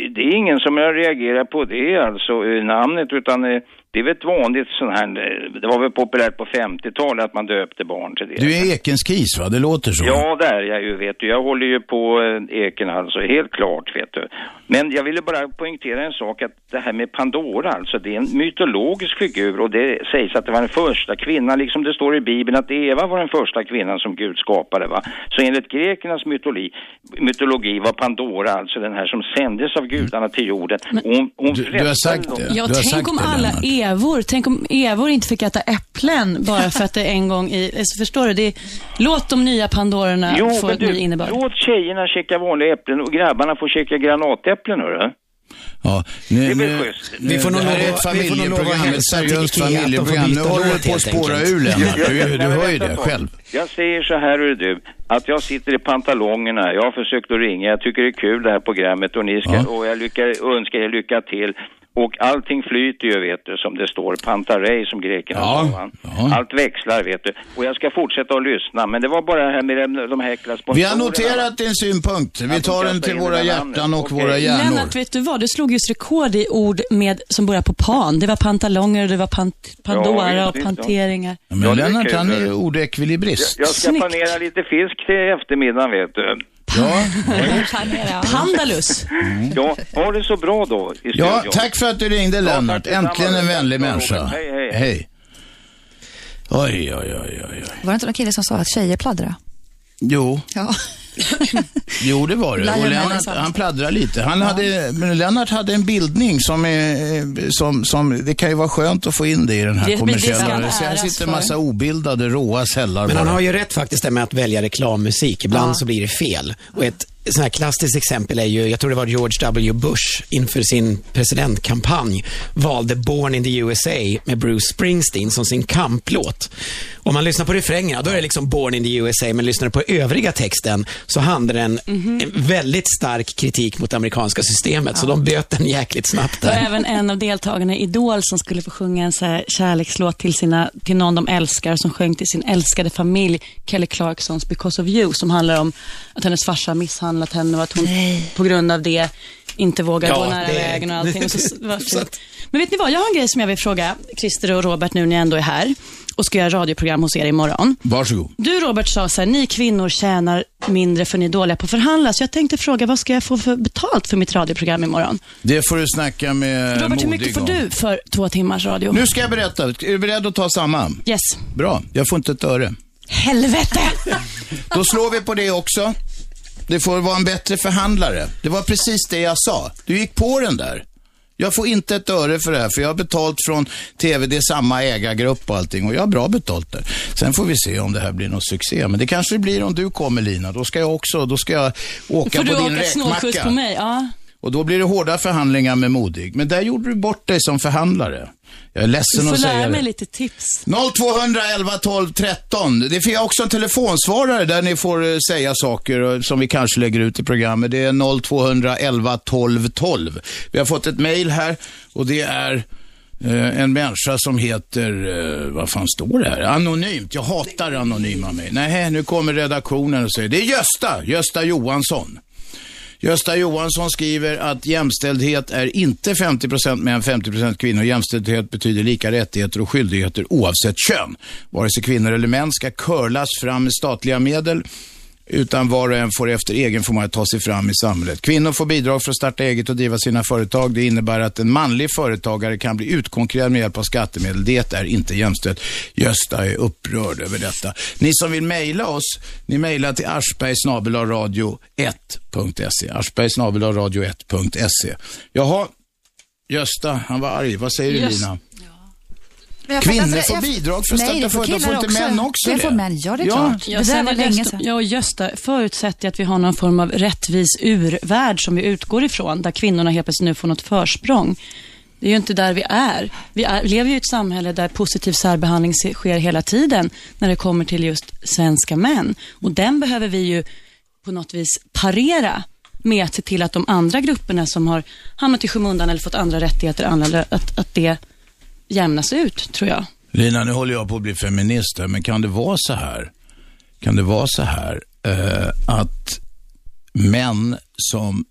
det är ingen som jag reagerar på. Det, alltså eh, namnet, utan eh, det är väl ett vanligt sån här, det var väl populärt på 50-talet att man döpte barn till det. Du är Ekens kis va? Det låter så. Ja, det är jag ju, vet du. Jag håller ju på eh, eken alltså, helt klart, vet du. Men jag ville bara poängtera en sak, att det här med Pandora, alltså det är en mytologisk figur och det sägs att det var den första kvinnan, liksom det står i Bibeln att Eva var den första kvinnan som Gud skapade, va. Så enligt grekernas mytologi, mytologi var Pandora alltså den här som sändes av gudarna till jorden. Och Hon, hon Du- du har sagt det. Ja, tänk om det, alla Lennart. Evor, tänk om Evor inte fick äta äpplen bara för att det en gång i, alltså, förstår du? Det är, låt de nya Pandororna Jo, få ett ny innebörd. låt tjejerna käka vanliga äpplen och grabbarna får käka granatäpplen, hörru. Ja, nu, är nu, Vi får nog är nog lova familjeprogram, ett seriöst att familjeprogram. Nu håller du på att spåra ur Lennart. Du, du hör ju det själv. Jag säger så här, hör du, att jag sitter i pantalongerna. Jag har försökt att ringa. Jag tycker det är kul det här programmet och ni ska, Ja. och jag lyckar, önskar er lycka till. Och allting flyter ju, vet du, som det står. Pantarei, som grekerna Ja, sa. ja. Allt växlar, vet du. Och jag ska fortsätta att lyssna. Men det var bara det här med de, de här äckliga Vi har sponsorerna. noterat din synpunkt. Vi tar den till våra hjärtan och våra hjärnor. Lennart, vet du vad? Du slog just rekord i ord med, som börjar på pan. Det var pantalonger, det var pant, Pandora Ja, och visst, ja. Men Ja, det är Lennart han är ordekvilibrist. Jag ska Snyggt. panera lite fisk till eftermiddagen, vet du. Ja, Pandalus. Ja, ha det så bra då i ja, tack för att du ringde Lennart. Äntligen en vänlig människa. Hej, hej. Hej. Oj, oj, oj, oj, oj. Var det inte någon kille som sa att tjejer pladdrar? Jo, Ja. jo det var det. Lennart, det. han pladdrar lite. Han hade, men Lennart hade en bildning som är, som, som, det kan ju vara skönt att få in det i den här Det- det kommersiella. Så här sitter en massa obildade, råa sällar Men han har ju rätt faktiskt det med att välja reklammusik. Ibland Ja. så blir det fel. Och ett sånt här klassiskt exempel är ju, jag tror det var George W. Bush inför sin presidentkampanj valde Born in the USA med Bruce Springsteen som sin kamplåt. Om man lyssnar på refrängerna, då är det liksom Born in the USA, men lyssnar du på övriga texten så handlar den en väldigt stark kritik mot det amerikanska systemet, så de böt den jäkligt snabbt Och där. även en av deltagarna i Idol som skulle få sjunga en så kärlekslåt till, sina, till någon de älskar, som sjöng till sin älskade familj, Kelly Clarksons Because of You, som handlar om att hennes farsa misshandlat henne och att hon på grund av det inte vågar Ja, gå nära det- vägen och allting. Och så, Men vet ni vad, jag har en grej som jag vill fråga Christer och Robert nu när jag ändå är här och ska göra radioprogram hos er imorgon. Varsågod. Du Robert sa så här, ni kvinnor tjänar mindre för ni är dåliga på att förhandla. Så jag tänkte fråga, vad ska jag få för betalt för mitt radioprogram imorgon? Det får du snacka med Robert, hur mycket får du för två timmars radio? Nu ska jag berätta. Är du beredd att ta samma? Yes. Bra, jag får inte ett öre. Helvete! Då slår vi på det också. Det får vara en bättre förhandlare. Det var precis det jag sa. Du gick på den där. Jag får inte ett öre för det här, för jag har betalt från TV, det är samma ägargrupp och allting och jag har bra betalt där. Sen får vi se om det här blir någon succé, men det kanske det blir om du kommer Lina. Då ska jag också, då ska jag åka Får du på din åka snålskjuts räkmacka. på mig? Ja. Och då blir det hårda förhandlingar med Modig. Men där gjorde du bort dig som förhandlare. Jag är Du ledsen får att säga lära det. mig lite tips. 0211 12 13. Det finns också en telefonsvarare där ni får eh, säga saker som vi kanske lägger ut i programmet. Det är 0211 12 12. Vi har fått ett mejl här och det är eh, en människa som heter, eh, vad fan står det här? Anonymt. Jag hatar anonyma mejl. Nej, nu kommer redaktionen och säger, det är Gösta, Gösta Johansson. Gösta Johansson skriver att jämställdhet är inte 50% män, 50% kvinnor. Jämställdhet betyder lika rättigheter och skyldigheter oavsett kön. Vare sig kvinnor eller män ska curlas fram med statliga medel utan var och en får efter egen förmåga ta sig fram i samhället. Kvinnor får bidrag för att starta eget och driva sina företag. Det innebär att en manlig företagare kan bli utkonkurrerad med hjälp av skattemedel. Det är inte jämställt. Gösta är upprörd över detta. Ni som vill mejla oss, ni mejlar till aschbergsnabelaradio1.se. Aschbergsnabelaradio1.se. Jaha, Gösta, han var arg. Vad säger du Lina? Kvinnor får jag- bidrag för att starta det får företag. Får killar inte män också Det det? får män, ja det är klart. Ja, det där var länge Gösta- sedan. Jag och Gösta förutsätter att vi har någon form av rättvis urvärld som vi utgår ifrån, där kvinnorna helt plötsligt nu får något försprång. Det är ju inte där vi är. Vi är, lever ju i ett samhälle där positiv särbehandling sker hela tiden när det kommer till just svenska män. Och den behöver vi ju på något vis parera med att se till att de andra grupperna som har hamnat i skymundan eller fått andra rättigheter, att, att det jämnas ut, tror jag. Lina, nu håller jag på att bli feminist här, men kan det vara så här? Kan det vara så här eh, att män som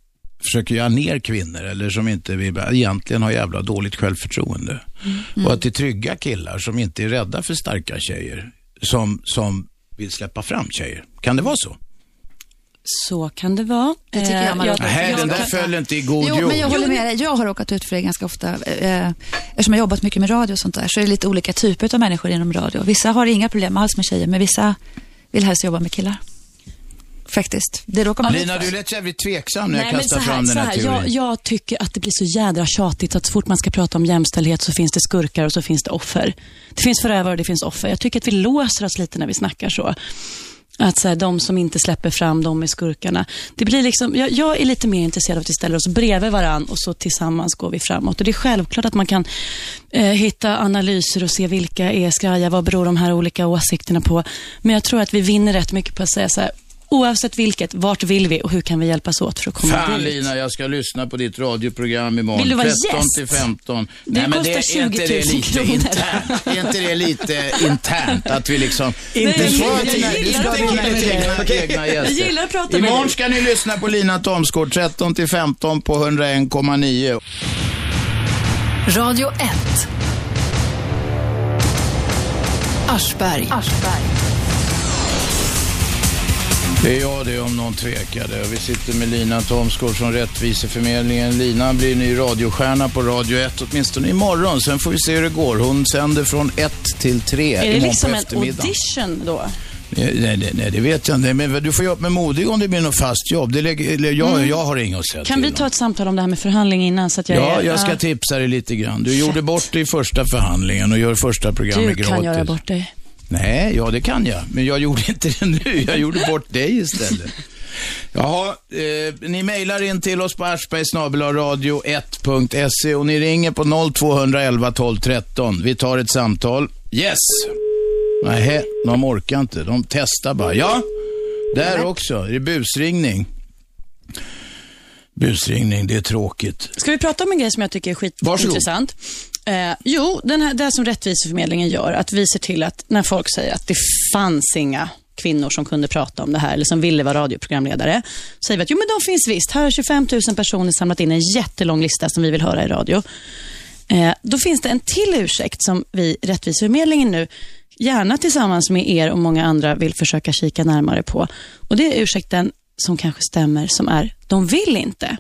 försöker göra ner kvinnor eller som inte vill, egentligen har jävla dåligt självförtroende. Och att det är trygga killar som inte är rädda för starka tjejer som, som vill släppa fram tjejer. Kan det vara så? Så kan det vara. Det tycker jag man Eh, Nej, jag den där kan- föll inte i god Jo, jord. men jag håller med dig. Jag har råkat ut för det ganska ofta. Eh, eftersom jag har jobbat mycket med radio och sånt där, så är det lite olika typer av människor inom radio. Vissa har inga problem alls med tjejer, men vissa vill helst jobba med killar. Faktiskt. Det råkar man Lina, du lät jävligt tveksam när jag Nej, men kastade här, fram den så här här, teorin. jag, jag tycker att det blir så jädra tjatigt att så fort man ska prata om jämställdhet så finns det skurkar och så finns det offer. Det finns förövare och det finns offer. Jag tycker att vi låser oss lite när vi snackar så. Att så här, de som inte släpper fram, de är skurkarna. Det blir liksom, jag, jag är lite mer intresserad av att vi ställer oss bredvid varann och så tillsammans går vi framåt. Och Det är självklart att man kan eh, hitta analyser och se vilka är skraja, vad beror de här olika åsikterna på. Men jag tror att vi vinner rätt mycket på att säga så här, oavsett vilket, vart vill vi och hur kan vi hjälpas åt för att komma Fan dit? Lina, jag ska lyssna på ditt radioprogram imorgon. Vill du vara 13 gäst? till 15. Det men kostar är inte 20 000 det lite kronor. internt? Är inte det lite internt att vi liksom... Inte ska jag ha dina, du gillar dina prata med dig. egna, gäster. Jag gillar att prata med Imorgon ska ni lyssna på Lina Thomsgård 13 till 15 på 101,9. Radio 1. Aschberg. Det är jag det om någon tvekade. Vi sitter med Lina Thomsgård från Rättviseförmedlingen. Lina blir ny radiostjärna på Radio 1 åtminstone imorgon. Sen får vi se hur det går. Hon sänder från 1 till 3 Är det liksom en audition då? Nej, nej, nej, det vet jag inte. Men du får jobba med modig om det blir något fast jobb. Det lägger, jag, Mm. jag har inget att säga Kan vi ta ett samtal om det här med förhandling innan? Så att jag Ja, är, jag ska tipsa dig lite grann. Du gjorde bort dig i första förhandlingen och gör första programmet Du gratis. kan göra bort dig. Nej, ja det kan jag. Men jag gjorde inte det nu. Jag gjorde bort dig istället. Jaha, eh, ni mejlar in till oss på aschbergsnabelaradio1.se och ni ringer på 0211 12 13. Vi tar ett samtal. Yes! Nej, de orkar inte. De testar bara. Ja, där också. Är det busringning? Busringning, det är tråkigt. Ska vi prata om en grej som jag tycker är skitintressant? Eh, jo, den här, det här som Rättviseförmedlingen gör, att vi ser till att när folk säger att det fanns inga kvinnor som kunde prata om det här eller som ville vara radioprogramledare, säger vi att jo men de finns visst. Här har 25 000 personer samlat in en jättelång lista som vi vill höra i radio. Eh, då finns det en till ursäkt som vi, Rättviseförmedlingen nu, gärna tillsammans med er och många andra vill försöka kika närmare på. Och Det är ursäkten som kanske stämmer, som är, de vill inte.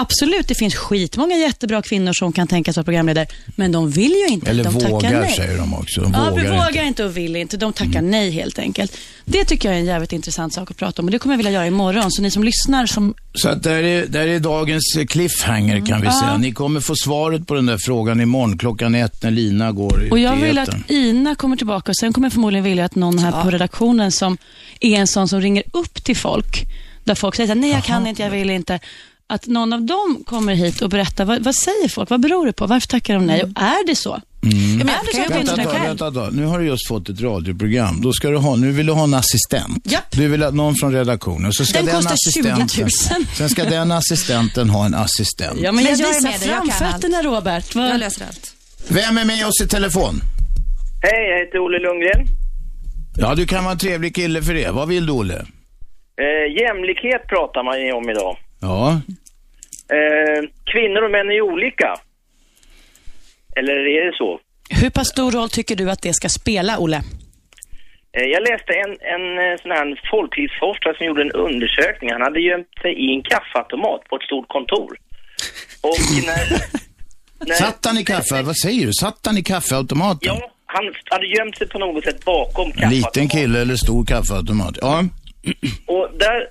Absolut, det finns skitmånga jättebra kvinnor som kan tänka sig vara programledare, men de vill ju inte. Eller de vågar, nej. säger de också. De ja, vågar vågar, inte. inte och vill inte. De tackar nej helt enkelt. Det tycker jag är en jävligt intressant sak att prata om och det kommer jag vilja göra imorgon. Så ni som lyssnar som... Så att där, är, där är dagens eh, cliffhanger kan vi Ja. säga. Ni kommer få svaret på den där frågan imorgon klockan ett när Lina går Och jag vill att Ina kommer tillbaka och sen kommer jag förmodligen vilja att någon här på redaktionen som är en sån som ringer upp till folk, där folk säger så här, nej jag kan inte, jag vill inte. Att någon av dem kommer hit och berättar, vad, vad säger folk? Vad beror det på? Varför tackar de nej? Och är det så? Mm. Så att Vänta, själv? vänta, tag. Nu har du just fått ett radioprogram. Då ska du ha, nu vill du ha en assistent. Du vill ha någon från redaktionen. Så ska Den den, kostar 20 000. assistenten, Sen ska den assistenten ha en assistent. Ja, men jag, Men visar med dig, jag kan framfötterna Robert. Vad- Jag löser allt. Vem är med oss i telefon? Hej, jag heter Olle Lundgren. Ja, du kan vara en trevlig kille för det. Vad vill du, Olle? Eh, jämlikhet pratar man ju om idag. Ja. Eh, kvinnor och män är olika. Eller är det så? Hur pass stor roll tycker du att det ska spela, Olle? Eh, jag läste en, en eh, sån här folklivsforskare som gjorde en undersökning. Han hade gömt sig i en kaffeautomat på ett stort kontor. Och när... när Satt han i kaffe? Vad säger du? Satt han i kaffeautomaten? Ja, han hade gömt sig på något sätt bakom En kaffeautomaten. liten kille eller stor kaffeautomat? Ja. Och där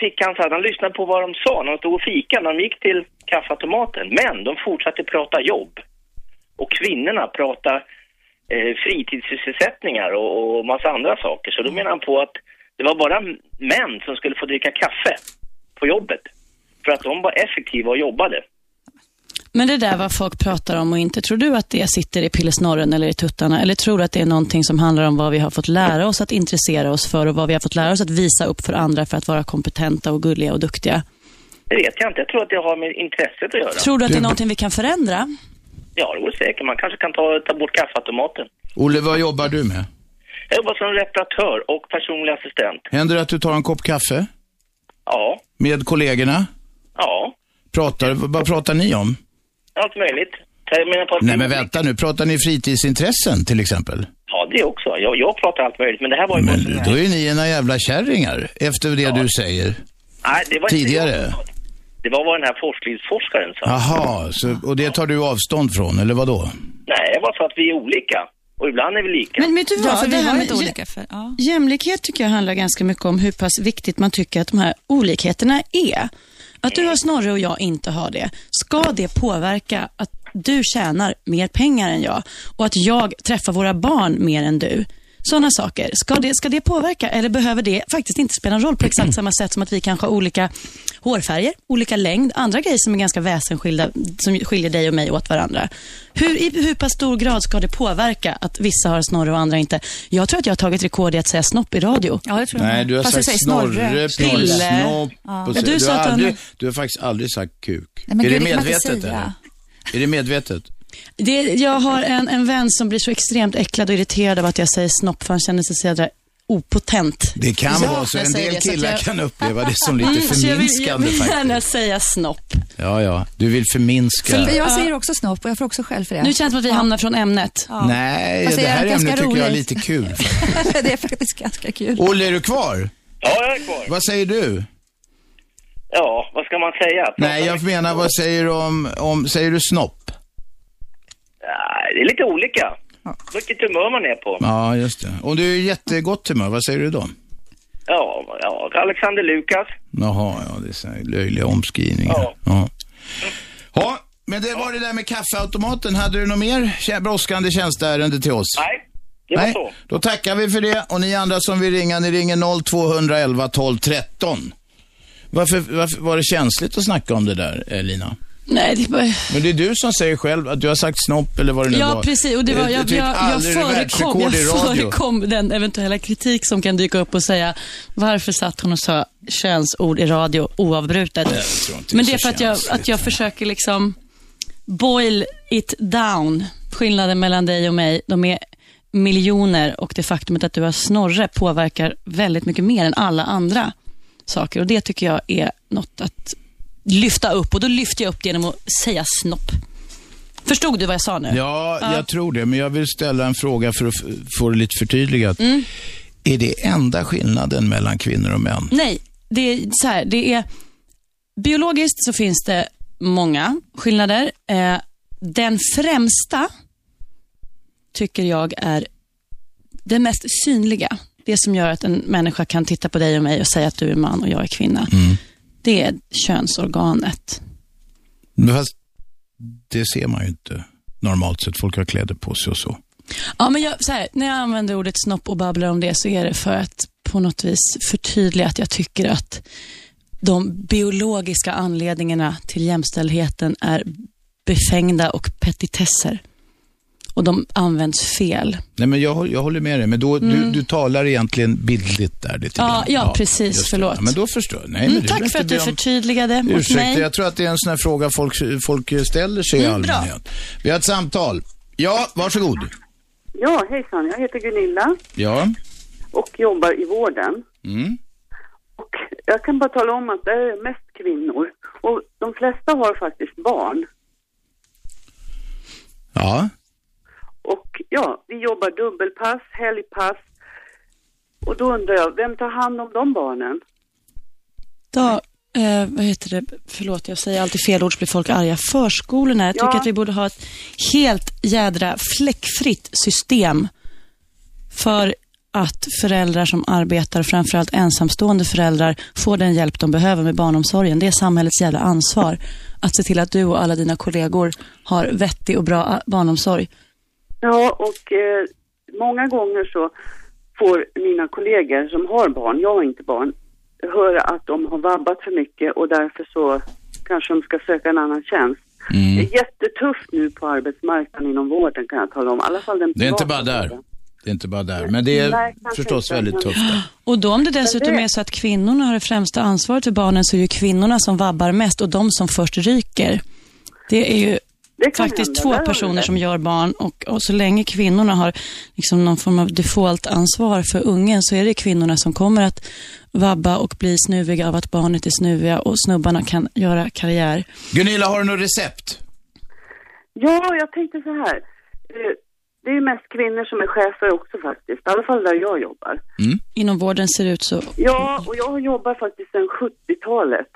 fick han så att han lyssnade på vad de sa när de stod och fikade, när de gick till kaffeautomaten. Men de fortsatte prata jobb. Och kvinnorna pratade eh, fritidssysselsättningar och, och massa andra saker. Så då menar han på att det var bara män som skulle få dricka kaffe på jobbet. För att de var effektiva och jobbade. Men det där vad folk pratar om och inte, tror du att det sitter i pillesnorren eller i tuttarna? Eller tror du att det är någonting som handlar om vad vi har fått lära oss att intressera oss för och vad vi har fått lära oss att visa upp för andra för att vara kompetenta och gulliga och duktiga? Det vet jag inte. Jag tror att det har med intresset att göra. Tror du att det är någonting vi kan förändra? Ja, det vore säkert. Man kanske kan ta, ta bort kaffeautomaten. Olle, vad jobbar du med? Jag jobbar som reparatör och personlig assistent. Händer det att du tar en kopp kaffe Ja, med kollegorna? ja, Pratar, vad pratar ni om? Allt möjligt. Jag menar på att Nej men vänta nu, pratar ni fritidsintressen till exempel? Ja, det också. Jag, jag pratar allt möjligt, men det här var ju här... Då är ni ena jävla kärringar, efter det du säger. Nej, det var inte Tidigare. jag sa det. Det var vad den här forskningsforskaren sa. Jaha, så, och det tar du avstånd från, eller vad då? Nej, jag bara sa att vi är olika. Och ibland är vi lika. Men vet du vad? Ja, Det här med olika för, ja. Jämlikhet tycker jag handlar ganska mycket om hur pass viktigt man tycker att de här olikheterna är. Att du har Snorre och jag inte har det, ska det påverka att du tjänar mer pengar än jag och att jag träffar våra barn mer än du? Sådana saker. Ska det, ska det påverka eller behöver det faktiskt inte spela någon roll på exakt samma sätt som att vi kanske har olika hårfärger, olika längd, andra grejer som är ganska väsensskilda, som skiljer dig och mig åt varandra. Hur, I hur pass stor grad ska det påverka att vissa har snorre och andra inte? Jag tror att jag har tagit rekord i att säga snopp i radio. Ja, det tror Nej, du har Fast sagt snorre, pille, snopp Ja. du har att han- aldrig, du har faktiskt aldrig sagt kuk. Nej, men är gud, det medvetet eller? Är det medvetet? Det, jag har en, en vän som blir så extremt äcklad och irriterad av att jag säger snopp, för han känner sig så jädra opotent. Det kan Ja, vara så. En del det, killar jag- kan uppleva det som lite Mm, så jag vill, jag förminskande vill faktiskt. gärna säga snopp. Ja, ja. Du vill förminska. För jag säger också snopp och jag får också skäll för det. Nu känns det som att vi hamnar från ämnet. Ja. Nej, Fast det det är här ämnet tycker jag är roligt. lite kul. det är faktiskt ganska kul. Olle, är du kvar? Ja, jag är kvar. Vad säger du? Ja, vad ska man säga? Nej, jag menar, vad säger du om, om säger du snopp? Ja, det är lite olika. Vilket humör man är på. Ja, just det. Om du är i jättegott humör, vad säger du då? Ja, ja Alexander Lukas. Jaha, ja, det är så här löjliga omskrivningar. Ja. Ja. ja, men det var det där med kaffeautomaten. Hade du något mer brådskande tjänsteärende till oss? Nej, det var så. Då tackar vi för det. Och ni andra som vill ringa, ni ringer 0211 12 13. Varför, varför var det känsligt att snacka om det där, eh, Lina? Nej, det var... Men det är du som säger själv att du har sagt snopp eller vad det nu var. Ja, precis. Och det var, Eh, jag, typ jag, jag, aldrig förekom, jag förekom den eventuella kritik som kan dyka upp och säga varför satt hon och sa könsord i radio oavbrutet. Jag inte Men det det är för att jag, att jag försöker liksom boil it down. Skillnaden mellan dig och mig, de är miljoner och det faktumet att du har snorre påverkar väldigt mycket mer än alla andra saker. Och Det tycker jag är något att lyfta upp och då lyfter jag upp det genom att säga snopp. Förstod du vad jag sa nu? Ja, jag tror det. Men jag vill ställa en fråga för att få det lite förtydligat. Mm. Är det enda skillnaden mellan kvinnor och män? Nej, det är så här. Det är, biologiskt så finns det många skillnader. Eh, den främsta tycker jag är den mest synliga. Det som gör att en människa kan titta på dig och mig och säga att du är man och jag är kvinna. Det är könsorganet. Men Fast det ser man ju inte normalt sett. Folk har kläder på sig och så. Ja, men jag, här, när jag använder ordet snopp och babblar om det så är det för att på något vis förtydliga att jag tycker att de biologiska anledningarna till jämställdheten är befängda och petitesser. Och de används fel. Nej, men jag, jag håller med dig, men då, du, Mm. du talar egentligen bildligt där lite Ja, grann. ja, precis. just det. Förlåt. Ja, men då förstår jag. Nej, men Mm, tack för att du om förtydligade åt Ursäkta, mig. jag tror att det är en sån här fråga folk, folk ställer sig Mm, i bra. allmänhet. Vi har ett samtal. Ja, varsågod. Ja, hejsan. Jag heter Gunilla Ja. och jobbar i vården. Mm. Jag kan bara tala om att det är mest kvinnor och de flesta har faktiskt barn. Ja. Och ja, vi jobbar dubbelpass, helgpass. Och då undrar jag, vem tar hand om de barnen? Då, eh, vad heter det? Förlåt, jag säger alltid fel ord så blir folk arga. Förskolorna. Jag tycker Ja. att vi borde ha ett helt jädra fläckfritt system för att föräldrar som arbetar, framförallt ensamstående föräldrar, får den hjälp de behöver med barnomsorgen. Det är samhällets jävla ansvar att se till att du och alla dina kollegor har vettig och bra ah, barnomsorg. Ja, och eh, många gånger så får mina kollegor som har barn, jag har inte barn, höra att de har vabbat för mycket och därför så kanske de ska söka en annan tjänst. Mm. Det är jättetufft nu på arbetsmarknaden inom vården kan jag tala om. I alla fall den Det är inte bara där. vården. Det är inte bara där. Men det är Nej, förstås inte, väldigt tufft där. Och då om det dessutom är så att kvinnorna har det främsta ansvaret för barnen så är det ju kvinnorna som vabbar mest och de som först ryker. Det är ju faktiskt hända, två personer som gör barn och, och så länge kvinnorna har liksom någon form av default-ansvar för ungen så är det kvinnorna som kommer att vabba och bli snuviga av att barnet är snuviga och snubbarna kan göra karriär. Gunilla, har du något recept? Ja, jag tänkte så här. Eh, Det är ju mest kvinnor som är chefer också faktiskt. I alla fall där jag jobbar. Inom vården ser det ut så. Ja, och jag jobbar faktiskt sedan 70-talet.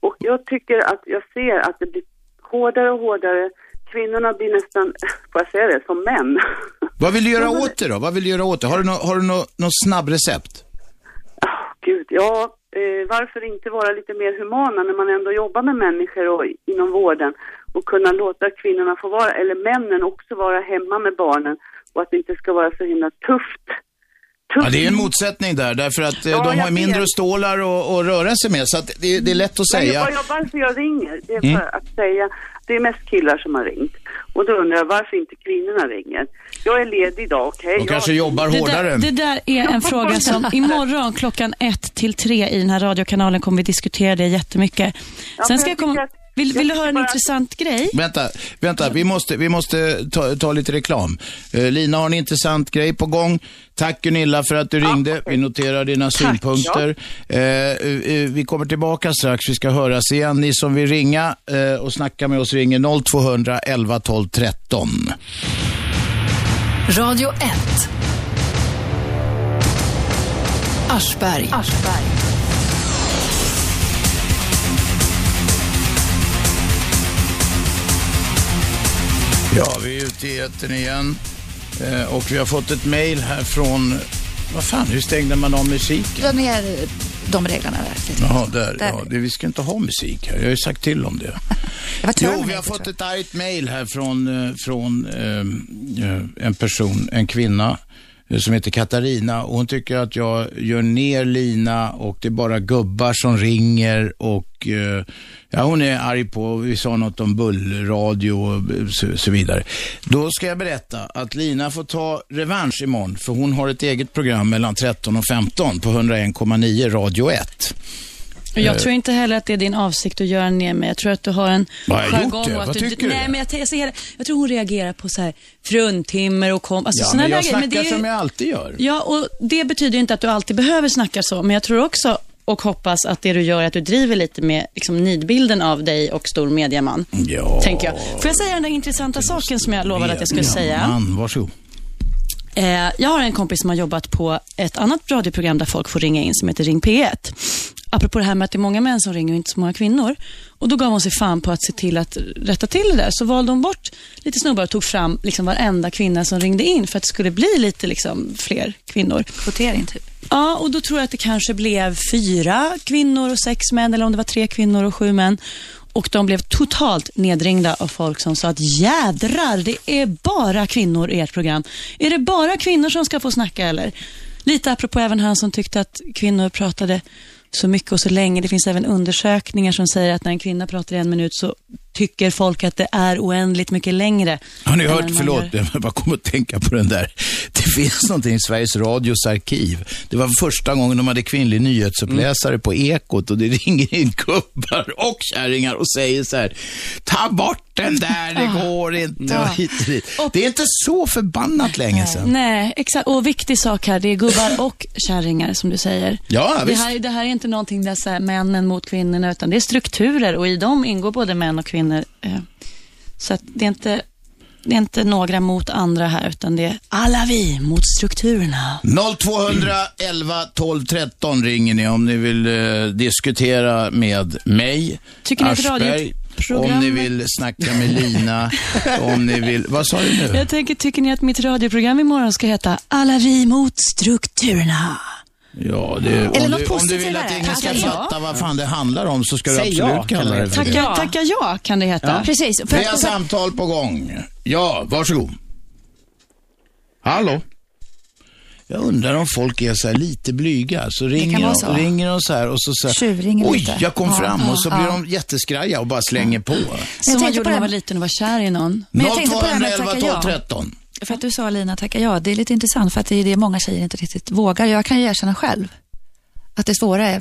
Och jag tycker att jag ser att det blir hårdare och hårdare. Kvinnorna blir nästan, får jag säga det, som män. Vad vill du göra åt det då? Vad vill du göra åt det? Har du något har du nå, nå snabbrecept? Gud, ja, eh, varför inte vara lite mer humana när man ändå jobbar med människor och inom vården och kunna låta kvinnorna få vara, eller männen också vara hemma med barnen och att det inte ska vara så himla tufft. Ja, det är en motsättning där, därför att eh, Ja, de har mindre vet. stålar att att röra sig med, så att det, det är lätt att säga. jag, varför jag ringer, det är för Mm. att säga, det är mest killar som har ringt. Och då undrar jag varför inte kvinnorna ringer. Jag är ledig idag, okej? De kanske jobbar Det hårdare. där, det där är en fråga som imorgon klockan ett till tre i den här radiokanalen kommer vi diskutera det jättemycket. Sen ska jag komma... Vill, vill du höra en intressant grej? Vänta, vänta, vi måste, vi måste ta, ta lite reklam. Eh, Lina har en intressant grej på gång. Tack Gunilla för att du ringde. Vi noterar dina synpunkter. Eh, eh, vi kommer tillbaka strax. Vi ska höras igen. Ni som vill ringa eh, och snacka med oss ringer 0200 11 12 13. Radio 1. Aschberg. Ja, vi är ute i etern igen. Eh, och vi har fått ett mejl här från, vad fan, hur stängde man av musiken? Dra ner de reglerna där. Jaha, där. Där. Ja, det, vi ska inte ha musik här. Jag har ju sagt till om det. Jo, vi har fått ett argt mejl här från, eh, från eh, eh, en person, en kvinna Eh, som heter Katarina och hon tycker att jag gör ner Lina och det är bara gubbar som ringer och eh, ja, hon är arg på, vi sa något om bullradio och eh, så, så vidare. Då ska jag berätta att Lina får ta revansch imorgon för hon har ett eget program mellan 13 och 15 på 101,9 Radio 1. Jag Eh, tror inte heller att det är din avsikt att göra ner mig. Jag tror att du har en jargong Vad du, tycker du? Nej, men jag, jag, ser, jag tror hon reagerar på så här fruntimmer och kom... Alltså, Ja, såna men jag grejer. Men snackar det som jag alltid gör. Ja, och det betyder inte att du alltid behöver snacka så, men jag tror också och hoppas att det du gör är att du driver lite med liksom, nidbilden av dig och stor mediaman. Ja. Tänker jag. Får jag säga den där intressanta saken som jag lovade att jag skulle säga? Man, varsågod. Eh, jag har en kompis som har jobbat på ett annat radioprogram där folk får ringa in som heter Ring P1. Apropå det här med att det är många män som ringer och inte så många kvinnor. Och Då gav hon sig fan på att se till att rätta till det där. Så valde hon bort lite snubbar och tog fram liksom varenda kvinna som ringde in för att det skulle bli lite liksom fler kvinnor. Kvotering typ. Ja, och då tror jag att det kanske blev fyra kvinnor och sex män, eller om det var tre kvinnor och sju män. Och de blev totalt nedringda av folk som sa att jädrar, det är bara kvinnor i ert program. Är det bara kvinnor som ska få snacka eller? Lite apropå även han som tyckte att kvinnor pratade så mycket och så länge. Det finns även undersökningar som säger att när en kvinna pratar i en minut så tycker folk att det är oändligt mycket längre. Har ni hört, förlåt, gör- jag bara kom att tänka på den där. Det finns någonting i Sveriges Radios arkiv. Det var första gången de hade kvinnlig nyhetsuppläsare på Ekot och det ringer in gubbar och kärringar och säger så här, ta bort den där, det Ah. går inte Ja. hit och dit. Det är inte så förbannat länge sedan. Nej, exakt. Och viktig sak här, det är gubbar och kärringar som du säger. Ja, det, visst. här, det här är inte någonting där så här, männen mot kvinnorna, utan det är strukturer och i dem ingår både män och kvinnor. Eh, Så att det är inte det är inte några mot andra här, utan det är alla vi mot strukturerna. 0211 12 13 ringer ni om ni vill eh, diskutera med mig, Tycker ni Aschberg, om ni vill snacka med Lina, om ni vill, vad sa du nu? Jag tänker, tycker ni att mitt radioprogram imorgon ska heta Alla vi mot strukturerna? Ja, det, Eller om, något du, om du vill att ingen ska ja. fatta vad fan det handlar om så ska du Säg absolut ja, kan kalla det för heta. det. Tacka, tacka ja, kan det heta. Ja. Vi har samtal på gång. Ja, varsågod. Hallå? Jag undrar om folk är så här lite blyga. Så ringer, de, så. ringer de så här och så säger oj, lite. jag kom Ja, fram ja, och så ja. blir de jätteskraja och bara slänger på. Som man gjorde på när man var liten och var kär i någon. Men jag tänkte på det här med att 0211 tacka 12 ja. 13. För att du sa Lina, tacka ja. Det är lite intressant för att det är det många tjejer inte riktigt vågar. Jag kan ju erkänna själv att det svåra är,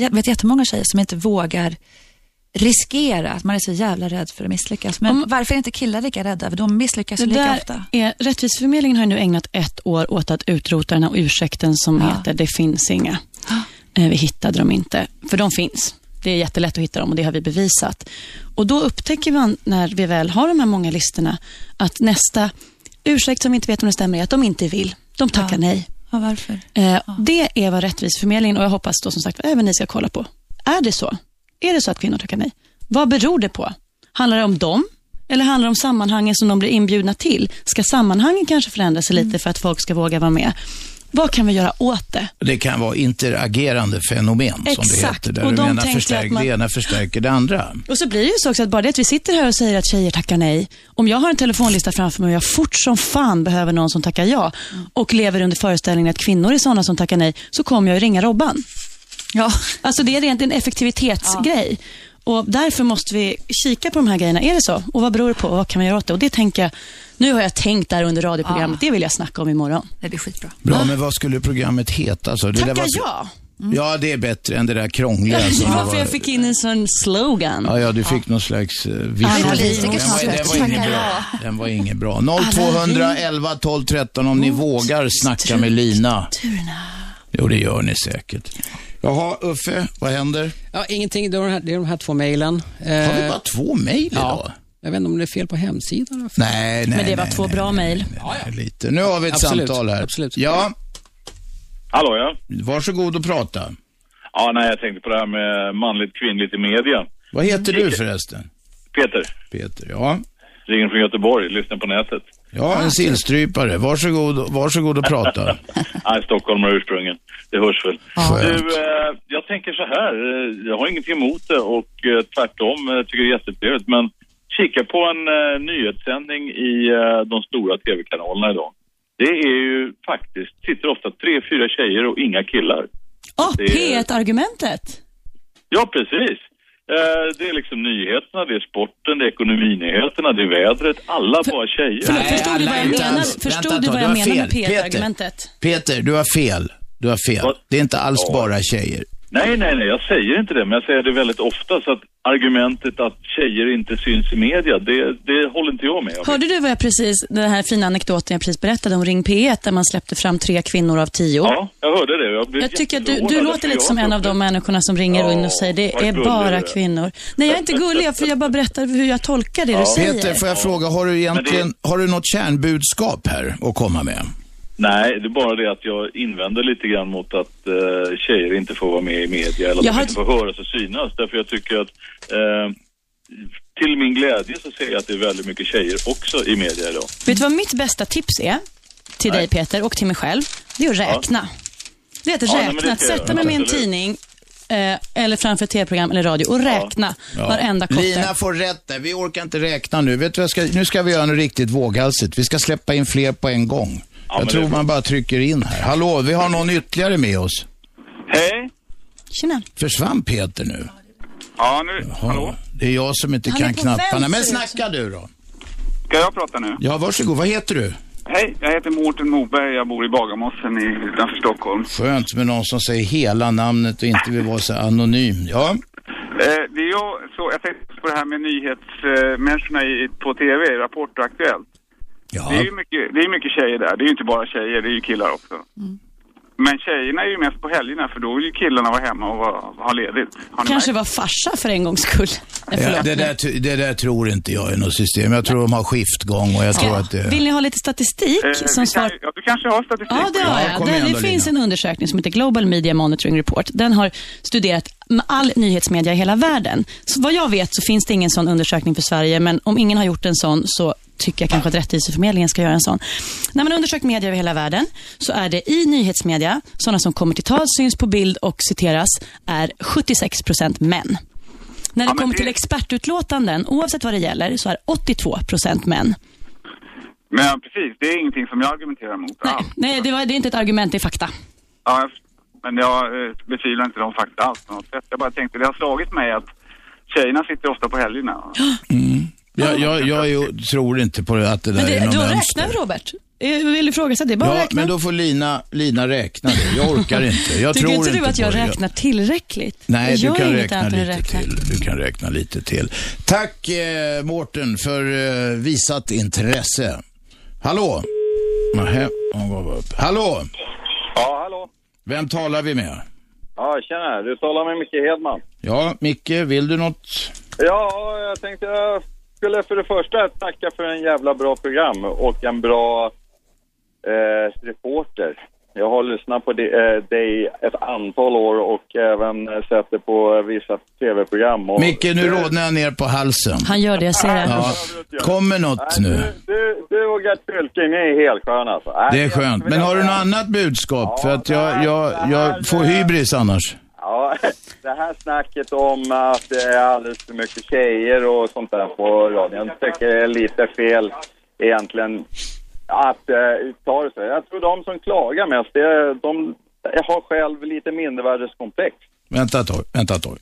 jag vet jättemånga tjejer som inte vågar riskera, att man är så jävla rädd för att misslyckas. Men varför är inte killar lika rädda? För de misslyckas lika ofta. är, Rättviseförmedlingen har nu ägnat ett år åt att utrota den här ursäkten som heter det finns inga. Eh, Vi hittade dem inte, för de finns. Det är jättelätt att hitta dem och det har vi bevisat. Och Då upptäcker man, när vi väl har de här många listorna, att nästa ursäkt som vi inte vet om det stämmer är att de inte vill. De tackar nej. Ja, varför? Eh, Det är vad Rättviseförmedlingen, och jag hoppas då som sagt även ni ska kolla på. Är det så? Är det så att kvinnor tackar nej? Vad beror det på? Handlar det om dem? Eller handlar det om sammanhangen som de blir inbjudna till? Ska sammanhangen kanske förändra sig lite för att folk ska våga vara med? Vad kan vi göra åt det? Det kan vara interagerande fenomen som det Exakt, heter. Där och de menar tänkte förstärk, att man- det ena förstärker det andra. Och så blir det ju så också att bara det att vi sitter här och säger att tjejer tackar nej. Om jag har en telefonlista framför mig och jag fort som fan behöver någon som tackar ja och lever under föreställningen att kvinnor är sådana som tackar nej, så kommer jag ju ringa Robban. Ja. Alltså det är rent en effektivitetsgrej. Och därför måste vi kika på de här grejerna. Är det så? Och vad beror det på? Och vad kan man göra åt det? Och det tänker jag, nu har jag tänkt där under radioprogrammet, det vill jag snacka om imorgon. Det blir skitbra. Bra, men vad skulle programmet heta? Så det där Tacka var... ja! Ja, det är bättre än det där krångliga. som det Ja, var. för jag fick in en sån slogan. Ja, ja, du fick någon slags uh, vision. Den var, den, var ingen ja. bra. den var ingen bra. 0211 12 13 om ni vågar snacka med Lina. Jo, det gör ni säkert. Jaha, Uffe, vad händer? Ja, ingenting. Det är de här, det är de här två mejlen. Har vi bara två mejl idag? Ja. Jag vet inte om det är fel på hemsidan. Nej, nej, Men det var nej, två nej, bra mejl. Lite. Nu har vi ett Absolut, samtal här. absolut. Ja, Hallå ja. varsågod och prata. Ja, nej, jag tänkte på det här med manligt kvinnligt i media. Vad heter du förresten? Peter, Peter, ja. ringer från Göteborg, lyssnar på nätet. Ja, en sillstrypare. Varsågod, varsågod och prata. Nej, stockholmare ursprungen. Det hörs väl. Skönt. Du, eh, jag tänker så här. Eh, jag har ingenting emot det och eh, tvärtom eh, tycker det är jättetrevligt. Men kika på en eh, nyhetssändning i eh, de stora tv-kanalerna idag. Det är ju faktiskt, sitter ofta tre, fyra tjejer och inga killar. Det är- P1-argumentet. Ja, precis. Eh, det är liksom nyheterna, det är sporten, det är ekonominyheterna, det är vädret. Alla bara tjejer. Förlåt, förstod du vad jag. Förstod Vänta du vad menar med fel. P1-argumentet? Peter, du har fel. Du har fel. Det är inte alls bara tjejer. Nej, nej, nej, jag säger inte det, men jag säger det väldigt ofta så att argumentet att tjejer inte syns i media, det, det håller inte jag med om. Hörde du vad jag precis, den här fina anekdoten jag precis berättade om Ring P1 där man släppte fram tre kvinnor av tio? Ja, jag hörde det. Jag, blev Jag tycker att du, du låter lite som en av de människorna som ringer Ja, in och säger det är bara kvinnor. Nej, jag är inte gullig, för jag bara berättar hur jag tolkar det du säger. Peter, får jag fråga, har du egentligen, har du något kärnbudskap här att komma med? Nej, det är bara det att jag invänder lite grann mot att eh, tjejer inte får vara med i media eller att de har- inte får höras och synas. Därför jag tycker att eh, till min glädje så ser jag att det är väldigt mycket tjejer också i media idag. Vet du vad mitt bästa tips är till dig Peter och till mig själv? Det är att räkna. Det är att Ja, nej, räkna, att sätta mig med en tidning eh, eller framför tv-program eller radio och räkna varenda kotte. Lina får rätt där. Vi orkar inte räkna nu. Vet du, ska, nu ska vi göra något riktigt våghalsigt. Vi ska släppa in fler på en gång. Men jag tror man bara trycker in här. Hallå, vi har någon ytterligare med oss. Hej! Tjena. Försvann Peter nu? Ja, nu, Jaha. Det är jag som inte Han kan knapparna. Men snacka du då. Ska jag prata nu? Ja, varsågod. Vad heter du? Hej, jag heter Mårten Moberg. Jag bor i Bagarmossen i, utanför Stockholm. Skönt med någon som säger hela namnet och inte vill vara så anonym. Ja, Eh, det är jag, så, jag tänkte på det här med nyhetsmänniskorna i, på TV, Rapport och Aktuellt. Det är ju mycket, det är mycket tjejer där. Det är ju inte bara tjejer, det är ju killar också. Men tjejerna är ju mest på helgerna för då vill ju killarna vara hemma och vara, ha ledigt. Har ni Kanske märkt? var farsa för en gångs skull. Nej, ja det, där, det där tror inte jag är något system. Jag tror de har skiftgång och jag tror att det... Vill ni ha lite statistik Eh, som svar? kan, ja, du kanske har statistik? Ja, det har jag. Där, det finns en undersökning som heter Global Media Monitoring Report. Den har studerat all nyhetsmedia i hela världen. Så vad jag vet så finns det ingen sån undersökning för Sverige, men om ingen har gjort en sån så tycker jag kanske att Rättviseförmedlingen ska göra en sån. När man undersökt media över hela världen så är det i nyhetsmedia, sådana som kommer till tal, syns på bild och citeras, är 76 procent män. När det kommer till expertutlåtanden, oavsett vad det gäller, så är 82 procent män. Men precis, det är ingenting som jag argumenterar mot alls. Nej, det, var, det är inte ett argument, det är fakta. Ja, men jag eh, betvivlar inte de fakta alls på något sätt. Jag bara tänkte, det har slagit mig att tjejerna sitter ofta på helgerna. Jag, jag, jag ju- tror inte på att det där Men det, är något då mönster. räknar vi, Robert. Jag vill ifrågasätta det. Bara Ja, räkna. men då får Lina, Lina räkna det. Jag orkar inte. Jag Tycker tror inte du inte att jag räknar tillräckligt? Nej, jag du kan räkna lite räkna. till. Du kan räkna lite till. Tack eh, Mårten för eh, visat intresse. Hallå? Nähä, hon gav upp. Hallå? Ja, hallå. Vem talar vi med? Ja, tjena. Du talar med Micke Hedman. Ja, Micke, vill du något? Ja, jag tänkte skulle för det första tacka för en jävla bra program och en bra eh, reporter. Jag har lyssnat på eh, dig ett antal år och även sett det på vissa tv-program. Och Micke, nu rodnar jag ner på halsen. Han gör det, jag ser det. Ja, kommer något nu? Du, du och Gert Fylking är helt sköna alltså. Det är skönt. Men har du något annat budskap? För att jag, jag, jag får hybris annars. Ja, det här snacket om att det är alldeles för mycket tjejer och sånt där på radion. Tycker jag är lite fel egentligen att eh, ta det så. Jag tror de som klagar mest, det är, de har själv lite mindervärdeskomplex. Vänta ett tag, vänta ett tag.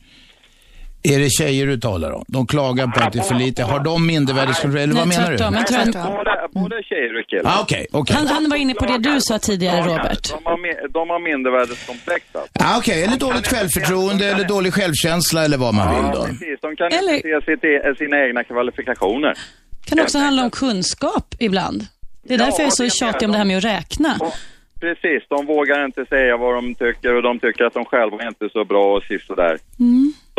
Är det tjejer du talar om? De klagar på att det är för lite. Har de mindervärdeskontroll? Eller vad Nej, menar du? tvärtom. Jag tror att- Både, både tjejer och killar. Ah, Okej, okej. Han, han var inne på det du sa tidigare, Robert. De har, me- de har mindervärdeskomplex alltså. Ah, Okej, eller dåligt självförtroende eller dålig självkänsla eller vad man vill då. Precis, de kan inte se sitt, e- sina egna kvalifikationer. kan också handla om kunskap ibland. Det är Ja, därför jag är så det tjatig om det här med att räkna. Precis, de vågar inte säga vad de tycker och de tycker att de själva är inte så bra och sist och där.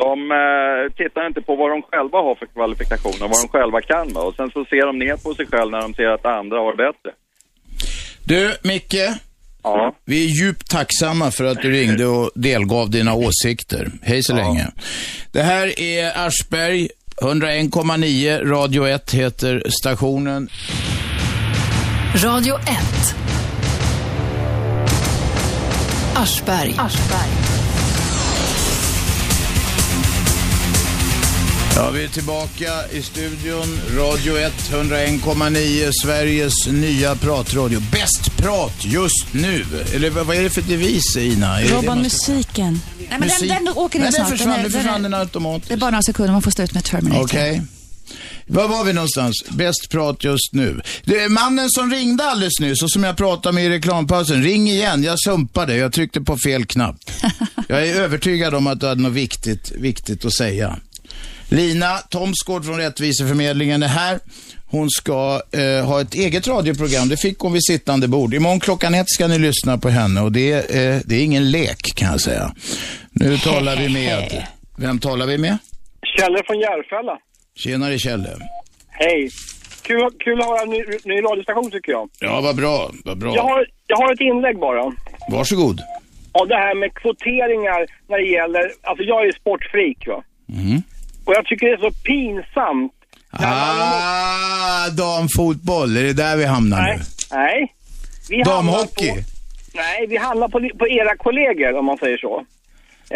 De eh, tittar inte på vad de själva har för kvalifikationer, vad de själva kan va? och sen så ser de ner på sig själva när de ser att andra har bättre. Du, Micke. Ja. Vi är djupt tacksamma för att du ringde och delgav dina åsikter. Hej så länge. Det här är Aschberg, 101,9, Radio 1 heter stationen. Radio 1. Aschberg. Ja, vi är tillbaka i studion. Radio 1, 101,9, Sveriges nya pratradio. Bäst prat just nu. Eller vad är det för devis, Ina? Är Robban, musiken. Nej, men Musik? den, den åker Nej, den snart. försvann, den försvann den automatiskt. Det är bara några sekunder, man får stå ut med Terminator. Okej. Var var vi någonstans? Bäst prat just nu. Det mannen som ringde alldeles nyss och som jag pratade med i reklampausen. Ring igen, jag sumpade. Jag tryckte på fel knapp. Jag är övertygad om att du hade något viktigt, viktigt att säga. Lina Thomsgård från Rättviseförmedlingen är här. Hon ska eh, ha ett eget radioprogram. Det fick hon vid sittande bord. Imorgon klockan ett ska ni lyssna på henne och det, eh, det är ingen lek kan jag säga. Nu talar vi med... Vem talar vi med? Kjelle från Järfälla. Tjenare Kjelle. Hej. Kul, kul att ha en ny, ny radiostation tycker jag. Ja, vad bra, vad bra. Jag har, jag har ett inlägg bara. Varsågod. Och det här med kvoteringar när det gäller, alltså jag är ju sportfreak va. Mm. Och jag tycker det är så pinsamt. Ah, damfotboll, är det där vi hamnar nu? Nej. Vi Damhockey? hamnar På, nej, vi handlar på, på era kollegor om man säger så.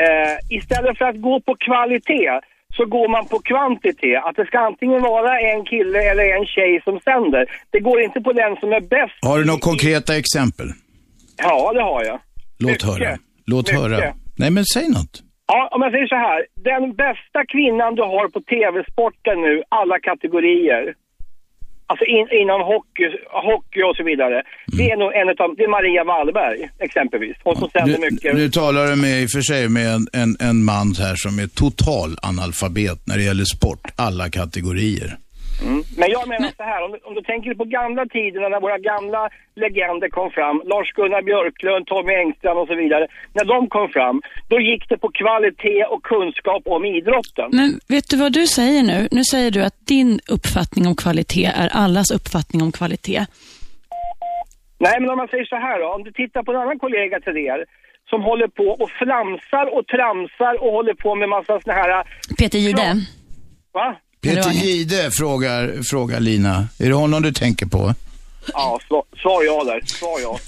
Eh, istället för att gå på kvalitet så går man på kvantitet. Att det ska antingen vara en kille eller en tjej som sänder. Det går inte på den som är bäst. Har du några konkreta exempel? Ja, det har jag. Låt Mycket. höra. Låt Mycket. höra. Nej, men säg något. Ja, om jag säger så här. Den bästa kvinnan du har på tv-sporten nu, alla kategorier. Alltså in, inom hockey, hockey och så vidare. Det är nog en av, det är Maria Wallberg exempelvis. Hon som sänder mycket. nu talar du med, i och för sig med en, en, en man här som är total analfabet när det gäller sport, alla kategorier. Mm. Men jag menar så här, om du, om du tänker på gamla tiderna när våra gamla legender kom fram, Lars-Gunnar Björklund, Tommy Engström och så vidare. När de kom fram, då gick det på kvalitet och kunskap om idrotten. Men vet du vad du säger nu? Nu säger du att din uppfattning om kvalitet är allas uppfattning om kvalitet. Nej, men om man säger så här då, om du tittar på en annan kollega till er som håller på och flamsar och tramsar och håller på med massa såna här... Peter Jihde. Va? Peter Jihde frågar, frågar Lina. Är det honom du tänker på? Ja, svar, svar ja där. Svar ja.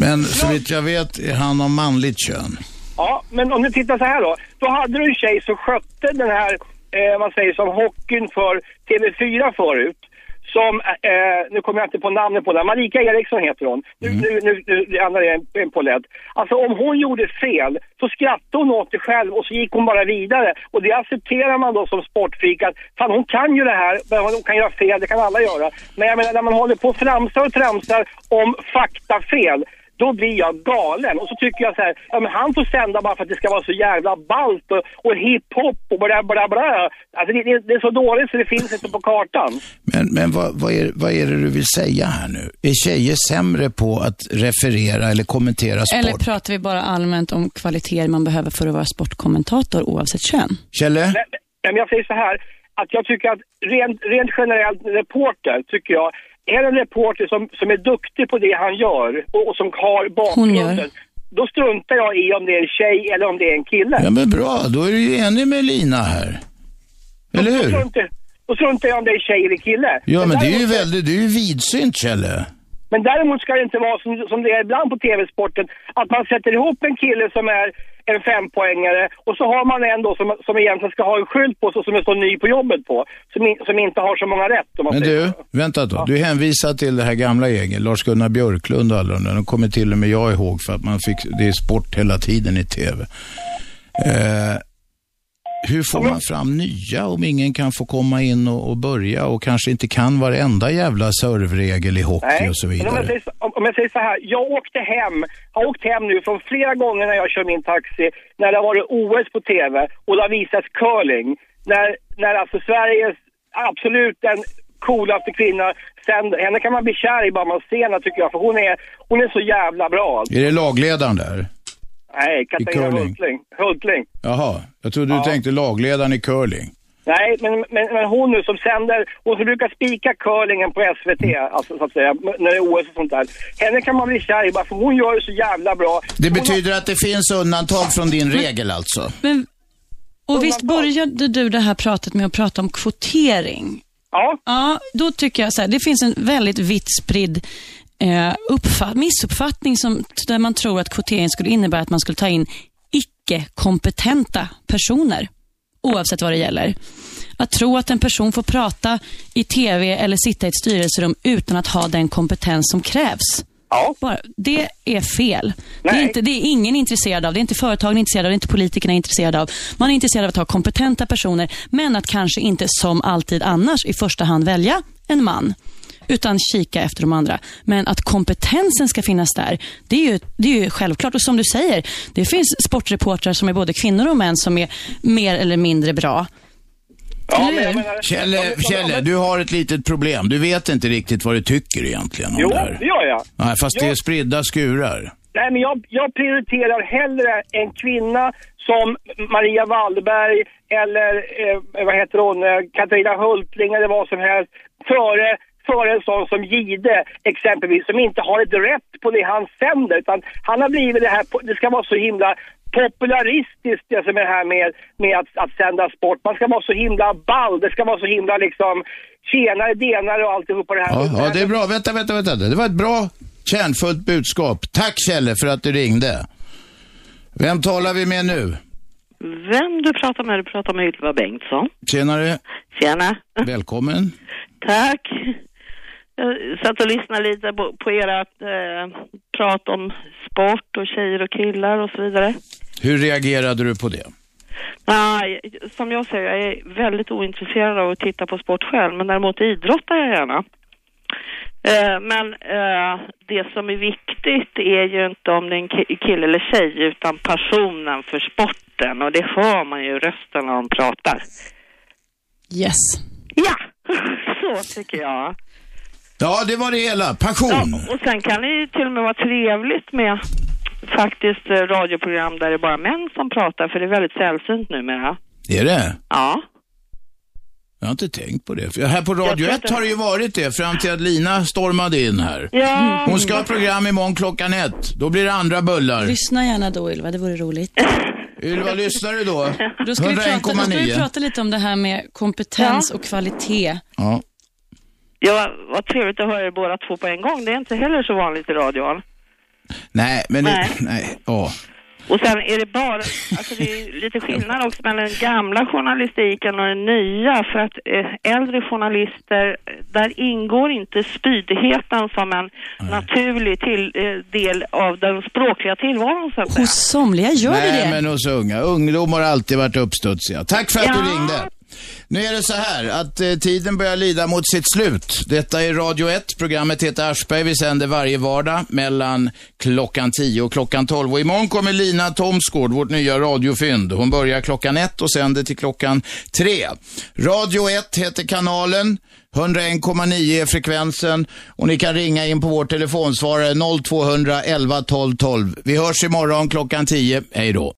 Men så vitt jag vet är han av manligt kön. Ja, men om du tittar så här då. Då hade du en tjej som skötte den här, eh, man säger som hockeyn för TV4 förut. Som, eh, nu kommer jag inte på namnet på den, Marika Eriksson heter hon. Nu, nu, nu, nu det andra är en, en polett. Alltså om hon gjorde fel så skrattade hon åt det själv och så gick hon bara vidare. Och det accepterar man då som sportfreak att fan hon kan ju det här, men hon kan göra fel, det kan alla göra. Men jag menar när man håller på och framsar och tramsar om faktafel då blir jag galen. Och så tycker jag så här, ja men han får sända bara för att det ska vara så jävla ballt och, och hiphop och bla bla bla. Alltså det, det, det är så dåligt så det finns inte på kartan. Men, men vad, vad, är, vad är det du vill säga här nu? Är tjejer sämre på att referera eller kommentera sport? Eller pratar vi bara allmänt om kvaliteter man behöver för att vara sportkommentator oavsett kön? Kjelle? Nej, men jag säger så här, att jag tycker att rent, rent generellt reporter, tycker jag, är det en reporter som, som är duktig på det han gör och, och som har bakgrunden, då struntar jag i om det är en tjej eller om det är en kille. Ja men bra, då är du ju enig med Lina här. Eller Då hur? struntar, då struntar jag om det är tjej eller kille. Ja men det är ju väldigt, det är ju vidsynt Kjelle. Men däremot ska det inte vara som, som det är ibland på tv-sporten, att man sätter ihop en kille som är en fempoängare och så har man en då som, som egentligen ska ha en skylt på sig som är så ny på jobbet på, som, in, som inte har så många rätt. Om man Men säger du, vänta då. Du hänvisar till det här gamla gänget, Lars-Gunnar Björklund och alla de där. De kommer till och med jag ihåg för att man fick, det är sport hela tiden i tv. Eh, hur får man fram nya om ingen kan få komma in och, och börja och kanske inte kan varenda jävla servregel i hockey och så men om jag, vidare? säger, om, jag säger så här, jag åkte hem, har åkt hem nu från flera gånger när jag kör min taxi, när det har varit OS på TV och det har visats curling. När, när alltså Sveriges absolut den coolaste kvinna, sen, henne kan man bli kär i bara man ser henne tycker jag, för hon är, hon är så jävla bra. Är det lagledaren där? Nej, Katarina curling. Hultling. Hultling. Jaha, jag trodde du Ja. tänkte lagledaren i curling. Nej, men, men, men hon nu som sänder, hon som brukar spika curlingen på SVT, alltså så att säga, när det är OS och sånt där. Henne kan man bli kär i bara för hon gör det så jävla bra. Det betyder att det finns undantag från din regel alltså? Men, och visst började du det här pratet med att prata om kvotering? Ja. Ja, då tycker jag så här, det finns en väldigt vitt spridd eh, uppfatt, missuppfattning som, där man tror att kvotering skulle innebära att man skulle ta in icke-kompetenta personer, oavsett vad det gäller. Att tro att en person får prata i TV eller sitta i ett styrelserum utan att ha den kompetens som krävs. Bara, det är fel. Det är, inte, det är ingen intresserad av. Det är inte företagen intresserade av, det är inte politikerna intresserade av. Man är intresserad av att ha kompetenta personer, men att kanske inte som alltid annars i första hand välja en man utan kika efter de andra. Men att kompetensen ska finnas där, det är ju, det är ju självklart. Och som du säger, det finns sportreportrar som är både kvinnor och män som är mer eller mindre bra. Eller hur? Kjelle, Kjelle, du har ett litet problem. Du vet inte riktigt vad du tycker egentligen om Jo, det här. det gör jag. Nej, fast det är spridda skurar. Nej, men jag, jag prioriterar hellre en kvinna som Maria Wallberg eller eh, vad heter hon, eh, Katarina Hultling eller vad som helst före, före en sån som Gide exempelvis som inte har ett rätt på det han sänder utan han har blivit det här, det ska vara så himla popularistiskt det som är det här med, med att, att sända sport. Man ska vara så himla ball, det ska vara så himla liksom tjenare, denare och alltihopa det här. Ja, ja, det är bra. Vänta, vänta, vänta. Det var ett bra, kärnfullt budskap. Tack Kjelle för att du ringde. Vem talar vi med nu? Vem du pratar med? Du pratar med Ylva Bengtsson. Tjenare. Tjena. Välkommen. Tack. Jag satt och lyssnade lite på, på ert eh, prat om sport och tjejer och killar och så vidare. Hur reagerade du på det? Nej, som jag säger, jag är väldigt ointresserad av att titta på sport själv, men däremot idrottar jag gärna. Eh, men eh, det som är viktigt är ju inte om det är en ki- kille eller tjej, utan passionen för sporten. Och det hör man ju i rösten när de pratar. Yes. Ja, så tycker jag. Ja, det var det hela. Passion. Och sen kan det ju till och med vara trevligt med faktiskt eh, radioprogram där det är bara män som pratar, för det är väldigt sällsynt numera. Är det? Ja. Jag har inte tänkt på det. För här på Radio tror 1 inte- har det ju varit det fram till att Lina stormade in här. Ja. Hon ska ha program imorgon klockan ett. Då blir det andra bullar. Lyssna gärna då Ylva, det vore roligt. Ylva, lyssnar du då? Då ska, vi prata, då ska vi 101,9. prata lite om det här med kompetens och kvalitet. Ja. Ja, vad trevligt att höra er båda två på en gång. Det är inte heller så vanligt i radion. Nej, men Nej. Det, nej. Ja. Och sen är det bara, alltså det är lite skillnad också mellan den gamla journalistiken och den nya för att eh, äldre journalister, där ingår inte spydigheten som en naturlig till, eh, del av den språkliga tillvaron så. Hos somliga gör det Nej, det. men hos unga. Ungdom har alltid varit uppstudsiga. Tack för att du Ja. ringde. Nu är det så här att eh, tiden börjar lida mot sitt slut. Detta är Radio 1. Programmet heter Aschberg. Vi sänder varje vardag mellan klockan 10 och klockan 12. Och imorgon kommer Lina Thomsgård, vårt nya radiofynd. Hon börjar klockan 1 och sänder till klockan 3. Radio 1 heter kanalen. 101,9 är frekvensen och ni kan ringa in på vår telefonsvarare 0200 11 12 12. Vi hörs imorgon klockan 10. Hej då.